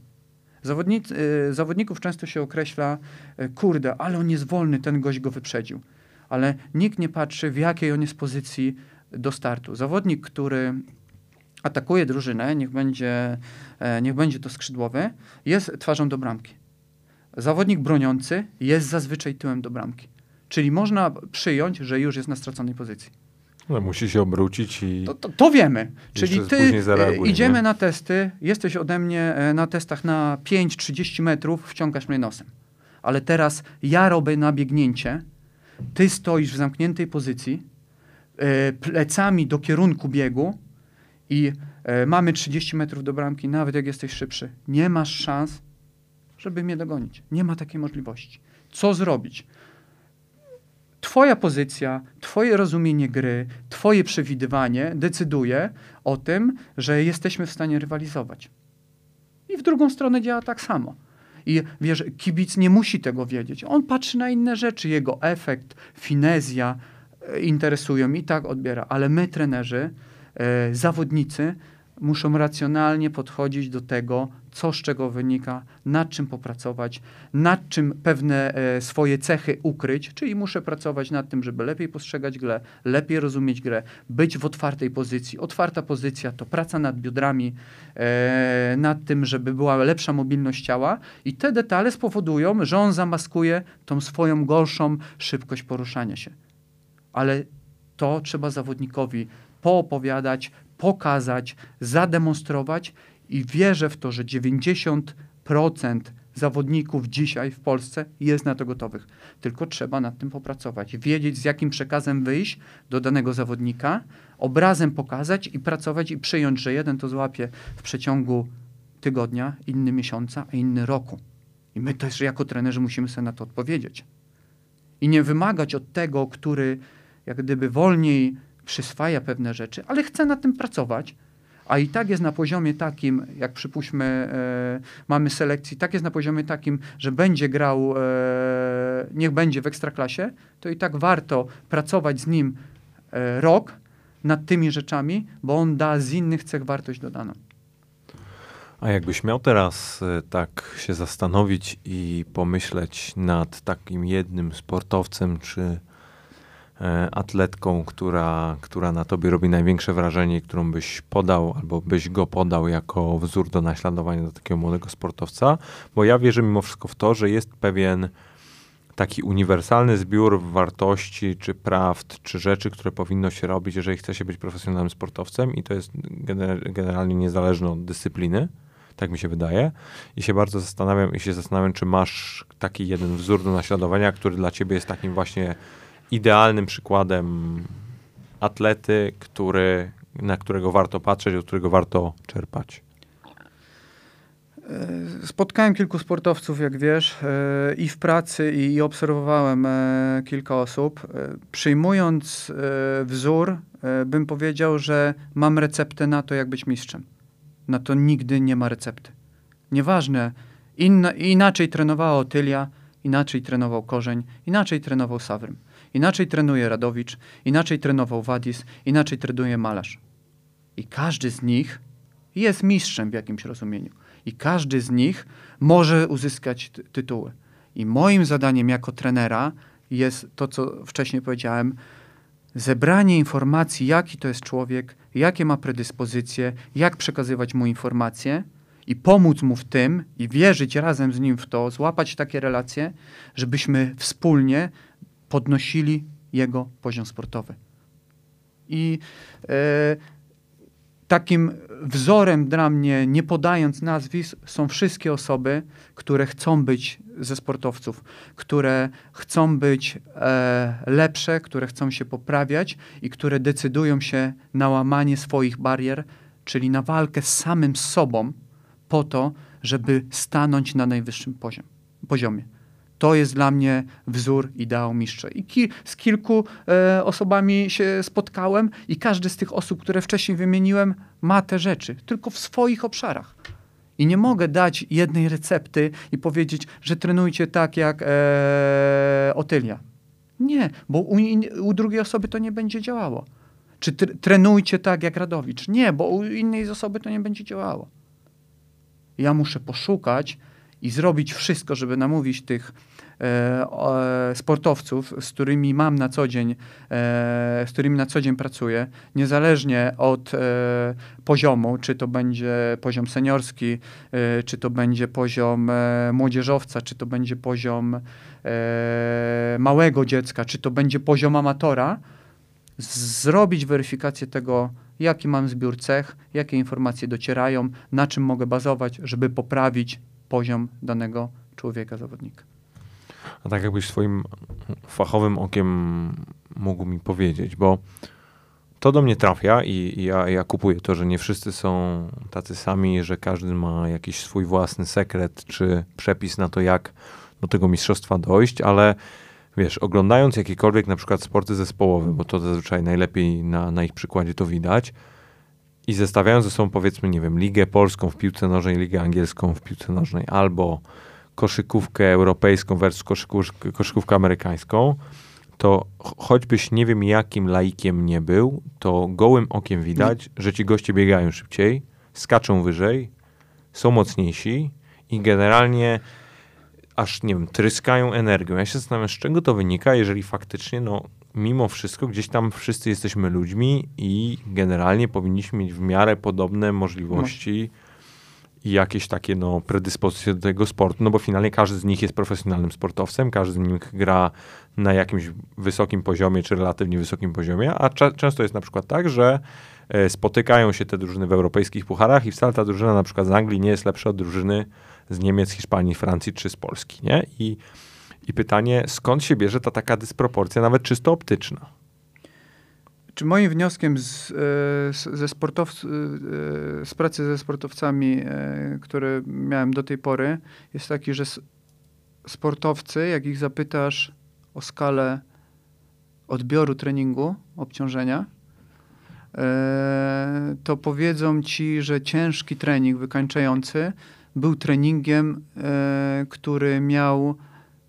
Zawodnic, e, zawodników często się określa, kurde, ale on jest wolny, ten gość go wyprzedził. Ale nikt nie patrzy, w jakiej on jest pozycji do startu. Zawodnik, który atakuje drużynę, niech będzie, e, niech będzie to skrzydłowy, jest twarzą do bramki. Zawodnik broniący jest zazwyczaj tyłem do bramki. Czyli można przyjąć, że już jest na straconej pozycji. Ale musi się obrócić i... To, to, to wiemy. Czyli ty e, zareaguje, idziemy nie? na testy, jesteś ode mnie e, na testach na 5-30 metrów, wciągasz mnie nosem. Ale teraz ja robię nabiegnięcie, ty stoisz w zamkniętej pozycji, e, plecami do kierunku biegu i e, mamy 30 metrów do bramki, nawet jak jesteś szybszy. Nie masz szans, żeby mnie dogonić. Nie ma takiej możliwości. Co zrobić? Twoja pozycja, Twoje rozumienie gry, Twoje przewidywanie decyduje o tym, że jesteśmy w stanie rywalizować. I w drugą stronę działa tak samo. I wiesz, kibic nie musi tego wiedzieć. On patrzy na inne rzeczy, jego efekt, finezja e, interesują i tak odbiera. Ale my, trenerzy, e, zawodnicy, muszą racjonalnie podchodzić do tego, co z czego wynika, nad czym popracować, nad czym pewne e, swoje cechy ukryć, czyli muszę pracować nad tym, żeby lepiej postrzegać grę, lepiej rozumieć grę, być w otwartej pozycji. Otwarta pozycja to praca nad biodrami, e, nad tym, żeby była lepsza mobilność ciała i te detale spowodują, że on zamaskuje tą swoją gorszą szybkość poruszania się. Ale to trzeba zawodnikowi poopowiadać, pokazać, zademonstrować i wierzę w to, że 90% zawodników dzisiaj w Polsce jest na to gotowych. Tylko trzeba nad tym popracować, wiedzieć z jakim przekazem wyjść do danego zawodnika, obrazem pokazać i pracować i przyjąć, że jeden to złapie w przeciągu tygodnia, inny miesiąca, a inny roku. I my też jako trenerzy musimy sobie na to odpowiedzieć. I nie wymagać od tego, który jak gdyby wolniej przyswaja pewne rzeczy, ale chce nad tym pracować, a i tak jest na poziomie takim, jak przypuśćmy, e, mamy selekcji, tak jest na poziomie takim, że będzie grał, e, niech będzie w ekstraklasie, to i tak warto pracować z nim e, rok nad tymi rzeczami, bo on da z innych cech wartość dodaną. A jakbyś miał teraz y, tak się zastanowić i pomyśleć nad takim jednym sportowcem czy e, atletką, która, która na tobie robi największe wrażenie, którą byś podał albo byś go podał jako wzór do naśladowania do takiego młodego sportowca, bo ja wierzę mimo wszystko w to, że jest pewien taki uniwersalny zbiór wartości, czy prawd, czy rzeczy, które powinno się robić, jeżeli chce się być profesjonalnym sportowcem i to jest gener generalnie niezależne od dyscypliny tak mi się wydaje. I się bardzo zastanawiam, i się zastanawiam, czy masz taki jeden wzór do naśladowania, który dla ciebie jest takim właśnie idealnym przykładem atlety, który, na którego warto patrzeć, od którego warto czerpać. E, spotkałem kilku sportowców, jak wiesz, e, i w pracy, i obserwowałem e, kilka osób. Przyjmując wzór, bym powiedział, że mam receptę na to, jak być mistrzem na to nigdy nie ma recepty. Nieważne, inna, inaczej trenowała Otylia, inaczej trenował Korzeń, inaczej trenował Sawrym, inaczej trenuje Radowicz, inaczej trenował Wadis, inaczej trenuje Malarz. I każdy z nich jest mistrzem w jakimś rozumieniu. I każdy z nich może uzyskać ty tytuły. I moim zadaniem jako trenera jest to, co wcześniej powiedziałem, zebranie informacji, jaki to jest człowiek, jakie ma predyspozycje, jak przekazywać mu informacje i pomóc mu w tym i wierzyć razem z nim w to, złapać takie relacje, żebyśmy wspólnie podnosili jego poziom sportowy. I e, takim wzorem dla mnie, nie podając nazwisk, są wszystkie osoby, które chcą być ze sportowców, które chcą być e, lepsze, które chcą się poprawiać i które decydują się na łamanie swoich barier, czyli na walkę z samym sobą, po to, żeby stanąć na najwyższym poziom, poziomie. To jest dla mnie wzór ideału mistrza. I ki z kilku e, osobami się spotkałem i każdy z tych osób, które wcześniej wymieniłem, ma te rzeczy, tylko w swoich obszarach. I nie mogę dać jednej recepty i powiedzieć, że trenujcie tak jak e, Otylia. Nie, bo u, u, drugiej osoby to nie będzie działało. Czy trenujcie tak jak Radowicz? Nie, bo u innej osoby to nie będzie działało. Ja muszę poszukać i zrobić wszystko, żeby namówić tych sportowców, z którymi mam na co dzień, e, z którymi na co dzień pracuję, niezależnie od e, poziomu, czy to będzie poziom seniorski, e, czy to będzie poziom e, młodzieżowca, czy to będzie poziom e, małego dziecka, czy to będzie poziom amatora, zrobić weryfikację tego, jaki mam zbiór cech, jakie informacje docierają, na czym mogę bazować, żeby poprawić poziom danego człowieka, zawodnika. A tak jakbyś swoim fachowym okiem mógł mi powiedzieć, bo to do mnie trafia i, ja, ja kupuję to, że nie wszyscy są tacy sami, że każdy ma jakiś swój własny sekret czy przepis na to, jak do tego mistrzostwa dojść, ale wiesz, oglądając jakiekolwiek na przykład sporty zespołowe, bo to zazwyczaj najlepiej na, na ich przykładzie to widać, i zestawiając ze sobą powiedzmy, nie wiem, Ligę Polską w piłce nożnej, Ligę Angielską w piłce nożnej, albo koszykówkę europejską versus koszykówkę amerykańską, to choćbyś nie wiem jakim laikiem nie był, to gołym okiem widać, że ci goście biegają szybciej, skaczą wyżej, są mocniejsi i generalnie aż, nie wiem, tryskają energią. Ja się zastanawiam, z czego to wynika, jeżeli faktycznie, no, mimo wszystko gdzieś tam wszyscy jesteśmy ludźmi i generalnie powinniśmy mieć w miarę podobne możliwości no. I jakieś takie no, predyspozycje do tego sportu, no bo finalnie każdy z nich jest profesjonalnym sportowcem, każdy z nich gra na jakimś wysokim poziomie czy relatywnie wysokim poziomie, a często jest na przykład tak, że e, spotykają się te drużyny w europejskich pucharach i wcale ta drużyna na przykład z Anglii nie jest lepsza od drużyny z Niemiec, Hiszpanii, Francji czy z Polski, nie? I i pytanie, skąd się bierze ta taka dysproporcja, nawet czysto optyczna? Czy moim wnioskiem z, e, ze sportow, e, z pracy ze sportowcami, e, które miałem do tej pory, jest taki, że sportowcy, jak ich zapytasz o skalę odbioru treningu, obciążenia, e, to powiedzą ci, że ciężki trening wykańczający był treningiem, e, który miał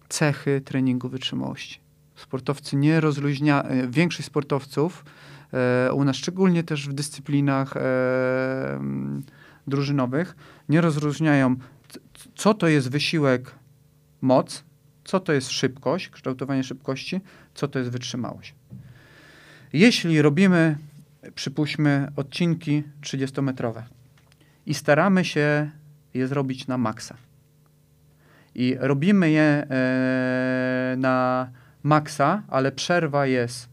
cechy treningu wytrzymałości. Sportowcy nie rozluźnia, e, większość sportowców e, u nas, szczególnie też w dyscyplinach e, drużynowych, nie rozróżniają, co to jest wysiłek, moc, co to jest szybkość, kształtowanie szybkości, co to jest wytrzymałość. Jeśli robimy, przypuśćmy, odcinki 30-metrowe i staramy się je zrobić na maksa i robimy je e, na maksa, ale przerwa jest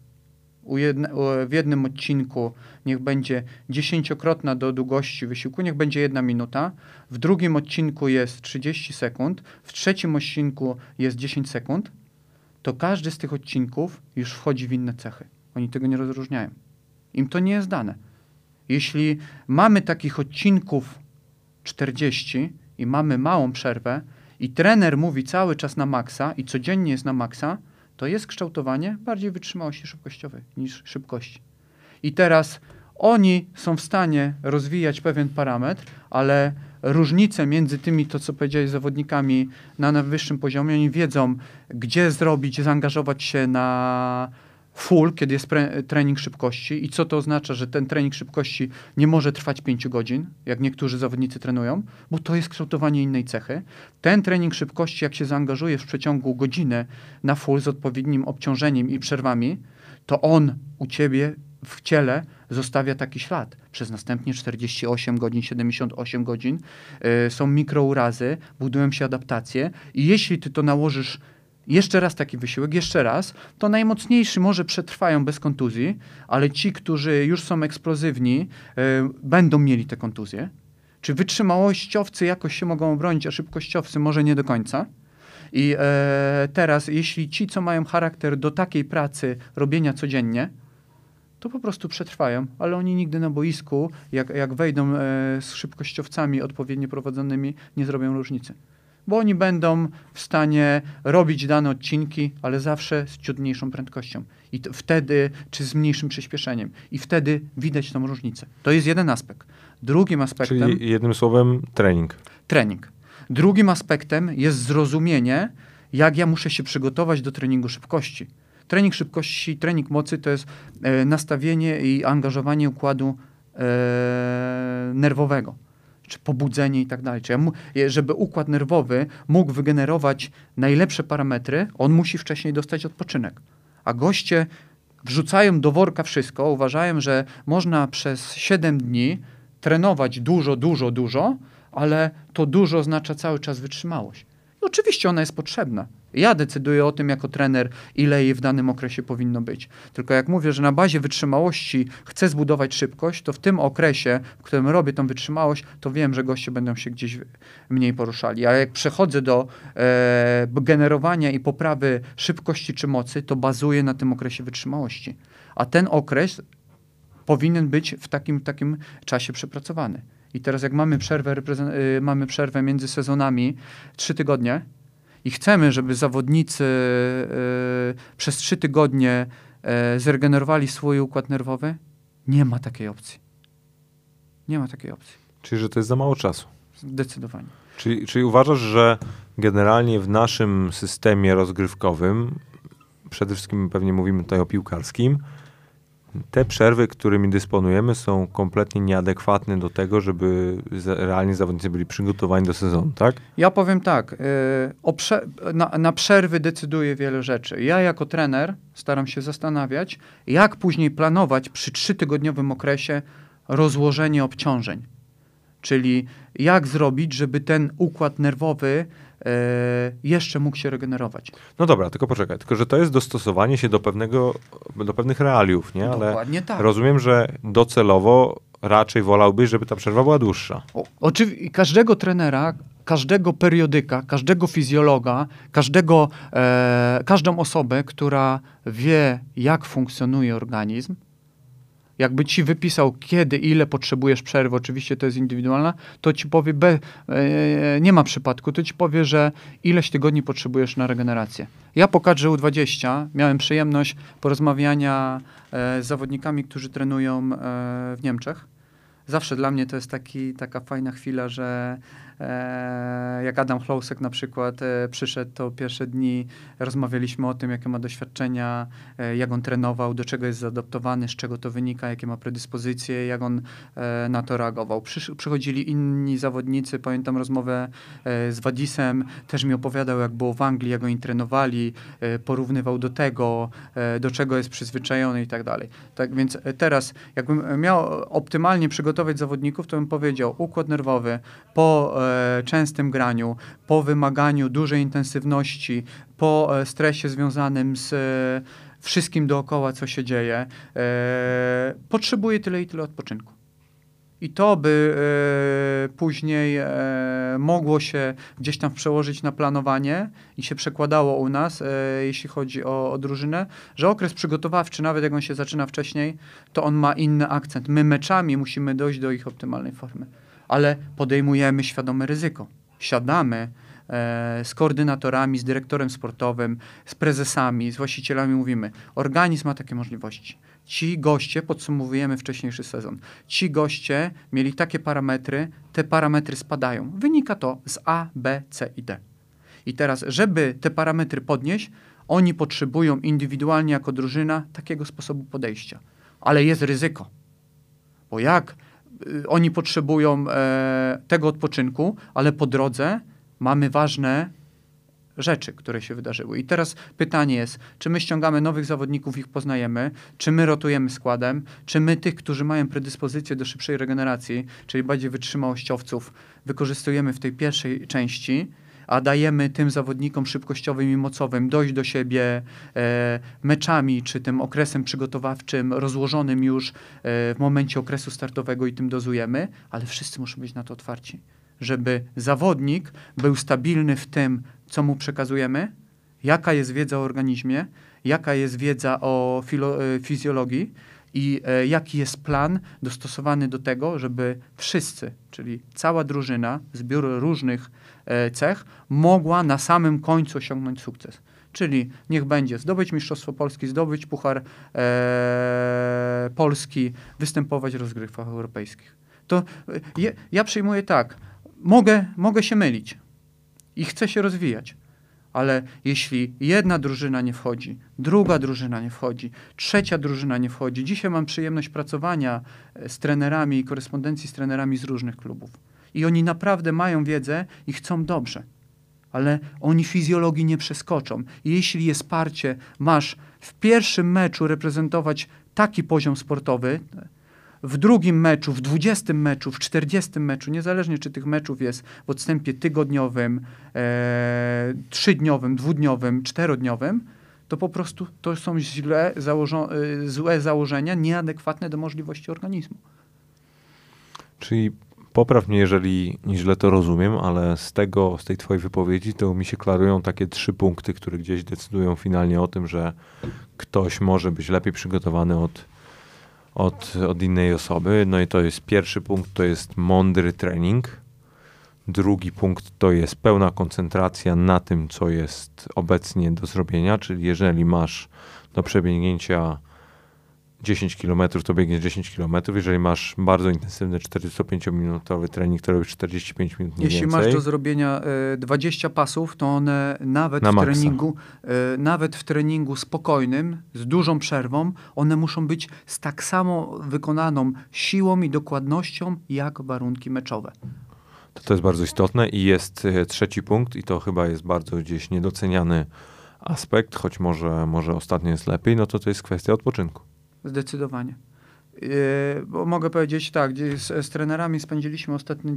jedne, w jednym odcinku niech będzie dziesięciokrotna do długości wysiłku, niech będzie jedna minuta, w drugim odcinku jest 30 sekund, w trzecim odcinku jest 10 sekund, to każdy z tych odcinków już wchodzi w inne cechy. Oni tego nie rozróżniają. Im to nie jest dane. Jeśli mamy takich odcinków 40 i mamy małą przerwę i trener mówi cały czas na maksa i codziennie jest na maksa, to jest kształtowanie bardziej wytrzymałości szybkościowej niż szybkości. I teraz oni są w stanie rozwijać pewien parametr, ale różnice między tymi, to co powiedziałeś, zawodnikami na najwyższym poziomie, oni wiedzą, gdzie zrobić, zaangażować się na full, kiedy jest trening szybkości i co to oznacza, że ten trening szybkości nie może trwać 5 godzin, jak niektórzy zawodnicy trenują, bo to jest kształtowanie innej cechy. Ten trening szybkości, jak się zaangażuje w przeciągu godziny na full z odpowiednim obciążeniem i przerwami, to on u ciebie w ciele zostawia taki ślad. Przez następnie 48 godzin, 78 godzin y, są mikrourazy, budują się adaptacje i jeśli ty to nałożysz jeszcze raz taki wysiłek, jeszcze raz, to najmocniejszy może przetrwają bez kontuzji, ale ci, którzy już są eksplozywni, y, będą mieli te kontuzje. Czy wytrzymałościowcy jakoś się mogą obronić, a szybkościowcy może nie do końca? I e, teraz, jeśli ci, co mają charakter do takiej pracy robienia codziennie, to po prostu przetrwają, ale oni nigdy na boisku, jak, jak wejdą e, z szybkościowcami odpowiednio prowadzonymi, nie zrobią różnicy. Bo oni będą w stanie robić dane odcinki, ale zawsze z ciut mniejszą prędkością. I wtedy, czy z mniejszym przyspieszeniem. I wtedy widać tą różnicę. To jest jeden aspekt. Drugim aspektem Czyli jednym słowem trening. trening. Drugim aspektem jest zrozumienie, jak ja muszę się przygotować do treningu szybkości. Trening szybkości, trening mocy to jest e, nastawienie i angażowanie układu e, nerwowego, czy pobudzenie i tak dalej. Czy żeby układ nerwowy mógł wygenerować najlepsze parametry, on musi wcześniej dostać odpoczynek. A goście wrzucają do worka wszystko, uważają, że można przez 7 dni trenować dużo, dużo, dużo, ale to dużo oznacza cały czas wytrzymałość. I oczywiście ona jest potrzebna. Ja decyduję o tym jako trener, ile jej w danym okresie powinno być. Tylko jak mówię, że na bazie wytrzymałości chcę zbudować szybkość, to w tym okresie, w którym robię tą wytrzymałość, to wiem, że goście będą się gdzieś mniej poruszali. A jak przechodzę do e, generowania i poprawy szybkości czy mocy, to bazuję na tym okresie wytrzymałości. A ten okres powinien być w takim, takim czasie przepracowany. I teraz jak mamy przerwę, y, mamy przerwę między sezonami, trzy tygodnie i chcemy, żeby zawodnicy y, przez trzy tygodnie y, zregenerowali swój układ nerwowy, nie ma takiej opcji. Nie ma takiej opcji. Czyli, że to jest za mało czasu. Zdecydowanie. Czyli, czyli uważasz, że generalnie w naszym systemie rozgrywkowym, przede wszystkim pewnie mówimy tutaj o piłkarskim, te przerwy, którymi dysponujemy, są kompletnie nieadekwatne do tego, żeby realnie zawodnicy byli przygotowani do sezonu, tak? Ja powiem tak, y, prze- na, na przerwy decyduje wiele rzeczy. Ja jako trener staram się zastanawiać, jak później planować przy trzytygodniowym okresie rozłożenie obciążeń. Czyli jak zrobić, żeby ten układ nerwowy jeszcze mógł się regenerować. No dobra, tylko poczekaj, tylko że to jest dostosowanie się do pewnego, do pewnych realiów, nie? Ale Dokładnie tak. rozumiem, że docelowo raczej wolałbyś, żeby ta przerwa była dłuższa. O- Oczywiście każdego trenera, każdego periodyka, każdego fizjologa, każdego, e, każdą osobę, która wie, jak funkcjonuje organizm, jakby ci wypisał, kiedy, ile potrzebujesz przerwy, oczywiście to jest indywidualna, to ci powie, be, e, nie ma przypadku, to ci powie, że ileś tygodni potrzebujesz na regenerację. Ja po kadrze U20 miałem przyjemność porozmawiania e, z zawodnikami, którzy trenują e, w Niemczech. Zawsze dla mnie to jest taki, taka fajna chwila, że jak Adam Chlosek na przykład e, przyszedł, to pierwsze dni rozmawialiśmy o tym, jakie ma doświadczenia, e, jak on trenował, do czego jest zaadoptowany, z czego to wynika, jakie ma predyspozycje, jak on na to reagował. przychodzili inni zawodnicy, pamiętam rozmowę z Wadisem, też mi opowiadał, jak było w Anglii, jak oni trenowali, porównywał do tego, do czego jest przyzwyczajony i tak dalej. Tak więc teraz, jakbym miał optymalnie przygotować zawodników, to bym powiedział, układ nerwowy po częstym graniu, po wymaganiu dużej intensywności, po e, stresie związanym z e, wszystkim dookoła, co się dzieje, e, potrzebuje tyle i tyle odpoczynku. I to by e, później e, mogło się gdzieś tam przełożyć na planowanie i się przekładało u nas, e, jeśli chodzi o, o drużynę, że okres przygotowawczy, nawet jak on się zaczyna wcześniej, to on ma inny akcent. My meczami musimy dojść do ich optymalnej formy ale podejmujemy świadome ryzyko. Siadamy e, z koordynatorami, z dyrektorem sportowym, z prezesami, z właścicielami, mówimy, organizm ma takie możliwości. Ci goście, podsumowujemy wcześniejszy sezon, ci goście mieli takie parametry, te parametry spadają. Wynika to z A, B, C i D. I teraz, żeby te parametry podnieść, oni potrzebują indywidualnie jako drużyna takiego sposobu podejścia. Ale jest ryzyko. Bo jak oni potrzebują e, tego odpoczynku, ale po drodze mamy ważne rzeczy, które się wydarzyły. I teraz pytanie jest, czy my ściągamy nowych zawodników, ich poznajemy, czy my rotujemy składem, czy my tych, którzy mają predyspozycję do szybszej regeneracji, czyli bardziej wytrzymałościowców, wykorzystujemy w tej pierwszej części, a dajemy tym zawodnikom szybkościowym i mocowym dojść do siebie e, meczami, czy tym okresem przygotowawczym, rozłożonym już e, w momencie okresu startowego i tym dozujemy, ale wszyscy muszą być na to otwarci, żeby zawodnik był stabilny w tym, co mu przekazujemy, jaka jest wiedza o organizmie, jaka jest wiedza o e, fizjologii, i e, jaki jest plan dostosowany do tego, żeby wszyscy, czyli cała drużyna, zbiór różnych cech, mogła na samym końcu osiągnąć sukces. Czyli niech będzie zdobyć Mistrzostwo Polski, zdobyć Puchar e, Polski, występować w rozgrywkach europejskich. To e, je, ja przyjmuję tak, mogę, mogę się mylić i chcę się rozwijać ale jeśli jedna drużyna nie wchodzi, druga drużyna nie wchodzi, trzecia drużyna nie wchodzi, dzisiaj mam przyjemność pracowania e, z trenerami i korespondencji z trenerami z różnych klubów. I oni naprawdę mają wiedzę i chcą dobrze, ale oni fizjologii nie przeskoczą. Jeśli jest parcie, masz w pierwszym meczu reprezentować taki poziom sportowy, w drugim meczu, w dwudziestym meczu, w czterdziestym meczu, niezależnie czy tych meczów jest w odstępie tygodniowym, e, trzydniowym, dwudniowym, czterodniowym, to po prostu to są źle założo e, złe założenia, nieadekwatne do możliwości organizmu. Czyli popraw mnie, jeżeli źle to rozumiem, ale z tego, z tej twojej wypowiedzi, to mi się klarują takie trzy punkty, które gdzieś decydują finalnie o tym, że ktoś może być lepiej przygotowany od od, od innej osoby. No i to jest pierwszy punkt, to jest mądry trening. Drugi punkt to jest pełna koncentracja na tym, co jest obecnie do zrobienia, czyli jeżeli masz do przebiegnięcia 10 km, to biegniesz 10 km. Jeżeli masz bardzo intensywny 45-minutowy trening, to robisz 45 minut Jeśli więcej. masz do zrobienia y, e, 20 pasów, to one nawet Na w treningu, y, nawet w treningu spokojnym, z dużą przerwą, one muszą być z tak samo wykonaną siłą i dokładnością, jak warunki meczowe. To, to jest bardzo istotne i jest e, trzeci punkt i to chyba jest bardzo gdzieś niedoceniany aspekt, choć może, może ostatnio jest lepiej, no to to jest kwestia odpoczynku. Zdecydowanie. Yy, bo mogę powiedzieć tak, z, z trenerami spędziliśmy ostatnie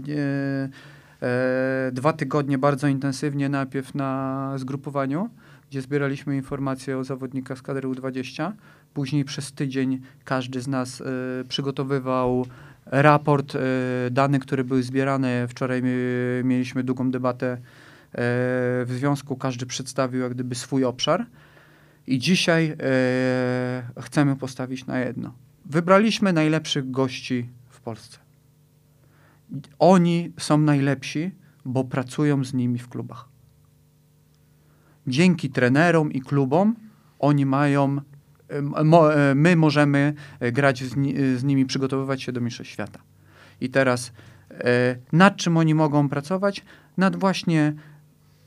e, dwa tygodnie bardzo intensywnie, najpierw na zgrupowaniu, gdzie zbieraliśmy informacje o zawodnikach z kadry U20. Później przez tydzień każdy z nas e, przygotowywał raport, e, dane, które były zbierane. Wczoraj mieliśmy długą debatę w związku, każdy przedstawił jak gdyby swój obszar. I dzisiaj e, chcemy postawić na jedno. wybraliśmy najlepszych gości w Polsce. Oni są najlepsi, bo pracują z nimi w klubach. Dzięki trenerom i klubom oni mają, mo, e, my możemy e, grać z, z nimi, przygotowywać się do Mistrzostw Świata. I teraz e, nad czym oni mogą pracować? Nad właśnie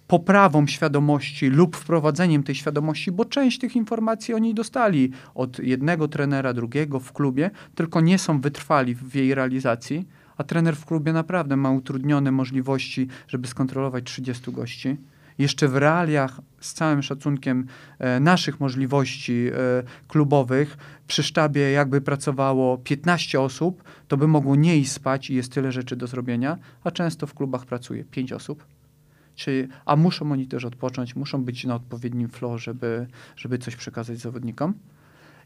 poprawą świadomości lub wprowadzeniem tej świadomości, bo część tych informacji oni dostali od jednego trenera, drugiego w klubie, tylko nie są wytrwali w jej realizacji, a trener w klubie naprawdę ma utrudnione możliwości, żeby skontrolować 30 gości. Jeszcze w realiach, z całym szacunkiem e, naszych możliwości e, klubowych, przy sztabie jakby pracowało 15 osób, to by mogło nie iść spać i jest tyle rzeczy do zrobienia, a często w klubach pracuje 5 osób. Czy, a muszą oni też odpocząć, muszą być na odpowiednim flow, żeby, żeby coś przekazać zawodnikom.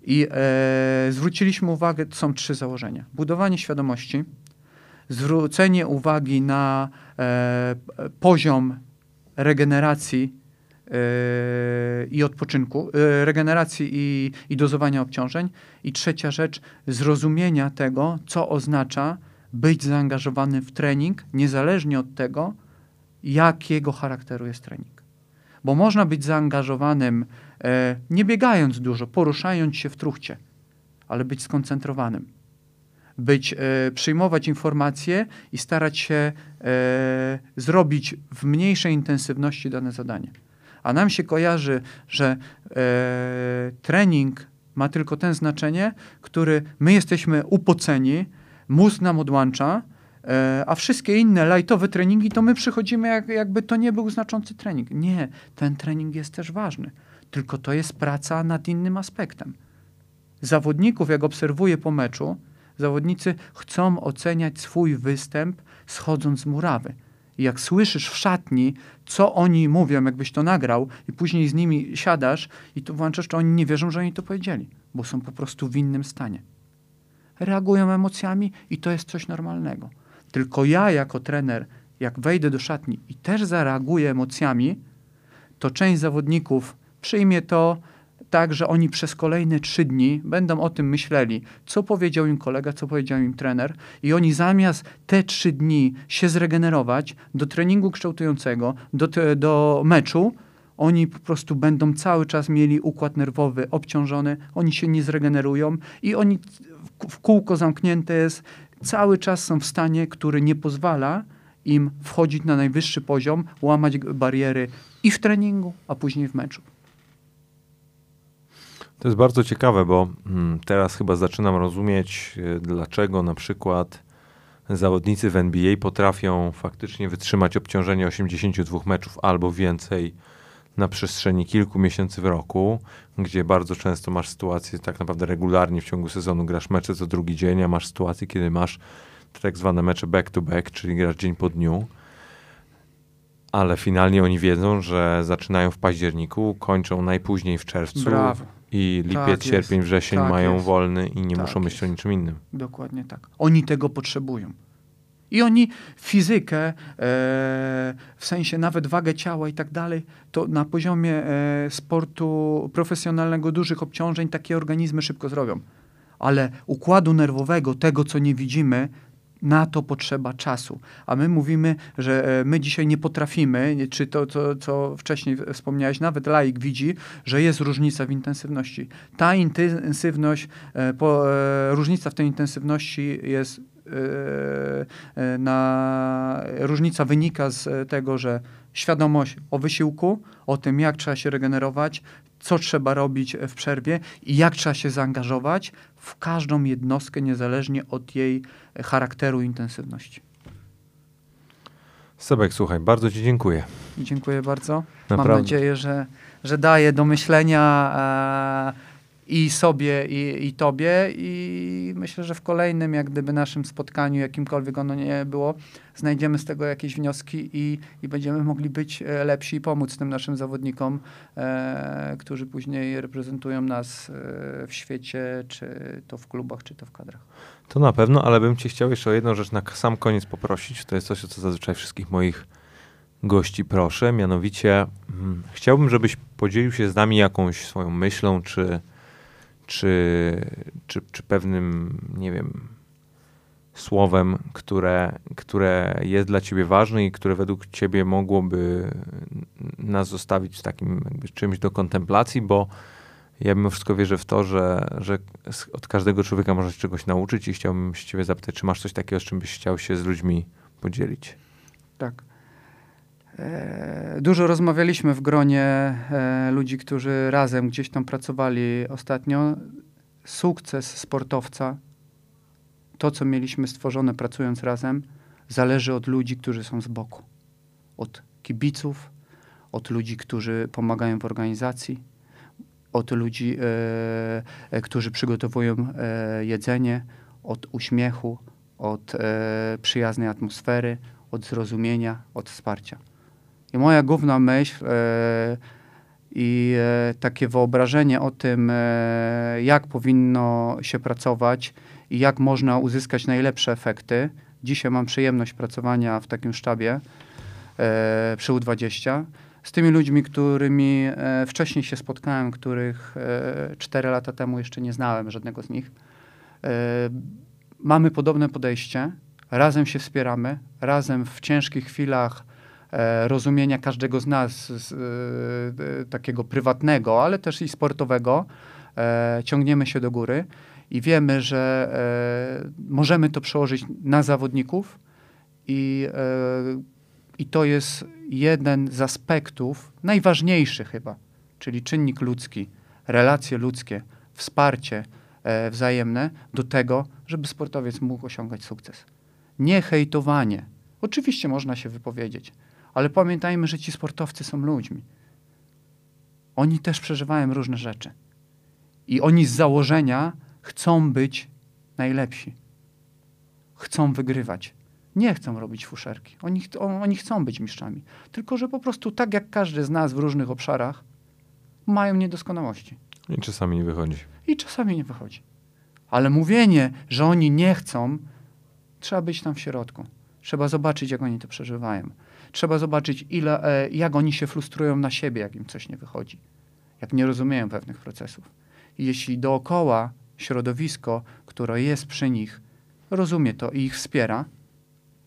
I e, zwróciliśmy uwagę, są trzy założenia. Budowanie świadomości, zwrócenie uwagi na e, poziom regeneracji e, i odpoczynku, e, regeneracji i, i dozowania obciążeń. I trzecia rzecz, zrozumienia tego, co oznacza być zaangażowany w trening, niezależnie od tego, jakiego charakteru jest trening. Bo można być zaangażowanym, e, nie biegając dużo, poruszając się w truchcie, ale być skoncentrowanym. Być, e, przyjmować informacje i starać się e, zrobić w mniejszej intensywności dane zadanie. A nam się kojarzy, że trening ma tylko ten znaczenie, który my jesteśmy upoceni, mózg nam odłącza, a wszystkie inne lightowe treningi, to my przychodzimy jak, jakby to nie był znaczący trening. Nie, ten trening jest też ważny, tylko to jest praca nad innym aspektem. Zawodników, jak obserwuję po meczu, zawodnicy chcą oceniać swój występ schodząc z murawy. I jak słyszysz w szatni, co oni mówią, jakbyś to nagrał, i później z nimi siadasz i tu włączasz, to oni nie wierzą, że oni to powiedzieli, bo są po prostu w innym stanie. Reagują emocjami i to jest coś normalnego. Tylko ja jako trener, jak wejdę do szatni i też zareaguję emocjami, to część zawodników przyjmie to tak, że oni przez kolejne trzy dni będą o tym myśleli, co powiedział im kolega, co powiedział im trener, i oni zamiast te trzy dni się zregenerować do treningu kształtującego, do, do meczu, oni po prostu będą cały czas mieli układ nerwowy obciążony, oni się nie zregenerują i oni w kółko zamknięte jest cały czas są w stanie, który nie pozwala im wchodzić na najwyższy poziom, łamać bariery i w treningu, a później w meczu. To jest bardzo ciekawe, bo mm, teraz chyba zaczynam rozumieć, y, dlaczego na przykład zawodnicy w NBA potrafią faktycznie wytrzymać obciążenie 82 meczów albo więcej na przestrzeni kilku miesięcy w roku, gdzie bardzo często masz sytuację, tak naprawdę regularnie w ciągu sezonu grasz mecze co drugi dzień, a masz sytuację, kiedy masz tak zwane mecze back-to-back, czyli grasz dzień po dniu, ale finalnie oni wiedzą, że zaczynają w październiku, kończą najpóźniej w czerwcu Brawo. i lipiec, Tak sierpień, wrzesień Tak mają jest. wolny i nie Tak muszą myśleć o niczym innym. Dokładnie tak. Oni tego potrzebują. I oni fizykę, e, w sensie nawet wagę ciała i tak dalej, to na poziomie e, sportu profesjonalnego, dużych obciążeń, takie organizmy szybko zrobią. Ale układu nerwowego, tego co nie widzimy, na to potrzeba czasu. A my mówimy, że e, my dzisiaj nie potrafimy, czy to, co, co wcześniej wspomniałeś, nawet laik widzi, że jest różnica w intensywności. Ta intensywność, e, po, e, różnica w tej intensywności jest na, różnica wynika z tego, że świadomość o wysiłku, o tym, jak trzeba się regenerować, co trzeba robić w przerwie i jak trzeba się zaangażować w każdą jednostkę, niezależnie od jej charakteru i intensywności. Sebek, słuchaj, bardzo Ci dziękuję. Dziękuję bardzo. Mam Naprawdę. nadzieję, że, że daje do myślenia e, i sobie, i, i tobie. I myślę, że w kolejnym, jak gdyby naszym spotkaniu, jakimkolwiek ono nie było, znajdziemy z tego jakieś wnioski i, i będziemy mogli być e, lepsi i pomóc tym naszym zawodnikom, e, którzy później reprezentują nas e, w świecie, czy to w klubach, czy to w kadrach. To na pewno, ale bym Cię chciał jeszcze o jedną rzecz na sam koniec poprosić. To jest coś, o co zazwyczaj wszystkich moich gości proszę. Mianowicie mm, chciałbym, żebyś podzielił się z nami jakąś swoją myślą, czy, czy, czy, czy pewnym, nie wiem, słowem, które, które jest dla ciebie ważne i które według ciebie mogłoby nas zostawić w takim czymś do kontemplacji, bo ja mimo wszystko wierzę w to, że, że od każdego człowieka można się czegoś nauczyć i chciałbym się ciebie zapytać, czy masz coś takiego, z czym byś chciał się z ludźmi podzielić? Tak. E, Dużo rozmawialiśmy w gronie e, ludzi, którzy razem gdzieś tam pracowali ostatnio. Sukces sportowca, to co mieliśmy stworzone pracując razem, zależy od ludzi, którzy są z boku. Od kibiców, od ludzi, którzy pomagają w organizacji, od ludzi, e, którzy przygotowują jedzenie, od uśmiechu, od przyjaznej atmosfery, od zrozumienia, od wsparcia. I moja główna myśl e, i e, takie wyobrażenie o tym, e, jak powinno się pracować i jak można uzyskać najlepsze efekty. Dzisiaj mam przyjemność pracowania w takim sztabie przy U20 z tymi ludźmi, którymi wcześniej się spotkałem, których e, 4 lata temu jeszcze nie znałem żadnego z nich. Mamy podobne podejście, razem się wspieramy, razem w ciężkich chwilach rozumienia każdego z nas, e, e, takiego prywatnego, ale też i sportowego, e, ciągniemy się do góry i wiemy, że e, możemy to przełożyć na zawodników i, e, i to jest jeden z aspektów, najważniejszy chyba, czyli czynnik ludzki, relacje ludzkie, wsparcie e, wzajemne do tego, żeby sportowiec mógł osiągać sukces. Nie hejtowanie. Oczywiście można się wypowiedzieć, ale pamiętajmy, że ci sportowcy są ludźmi. Oni też przeżywają różne rzeczy. I oni z założenia chcą być najlepsi. Chcą wygrywać. Nie chcą robić fuszerki. Oni, ch- on- oni chcą być mistrzami. Tylko, że po prostu tak jak każdy z nas w różnych obszarach mają niedoskonałości. I czasami nie wychodzi. I czasami nie wychodzi. Ale mówienie, że oni nie chcą, trzeba być tam w środku. Trzeba zobaczyć, jak oni to przeżywają. Trzeba zobaczyć, ile, e, jak oni się frustrują na siebie, jak im coś nie wychodzi. Jak nie rozumieją pewnych procesów. I jeśli dookoła środowisko, które jest przy nich, rozumie to i ich wspiera,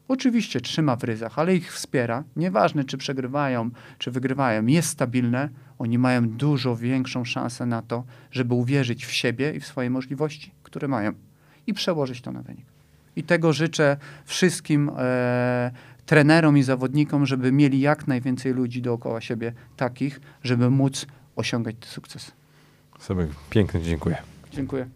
oczywiście trzyma w ryzach, ale ich wspiera, nieważne czy przegrywają, czy wygrywają, jest stabilne, oni mają dużo większą szansę na to, żeby uwierzyć w siebie i w swoje możliwości, które mają i przełożyć to na wynik. I tego życzę wszystkim e, trenerom i zawodnikom, żeby mieli jak najwięcej ludzi dookoła siebie takich, żeby móc osiągać sukces. Sobie pięknie dziękuję. Dziękuję.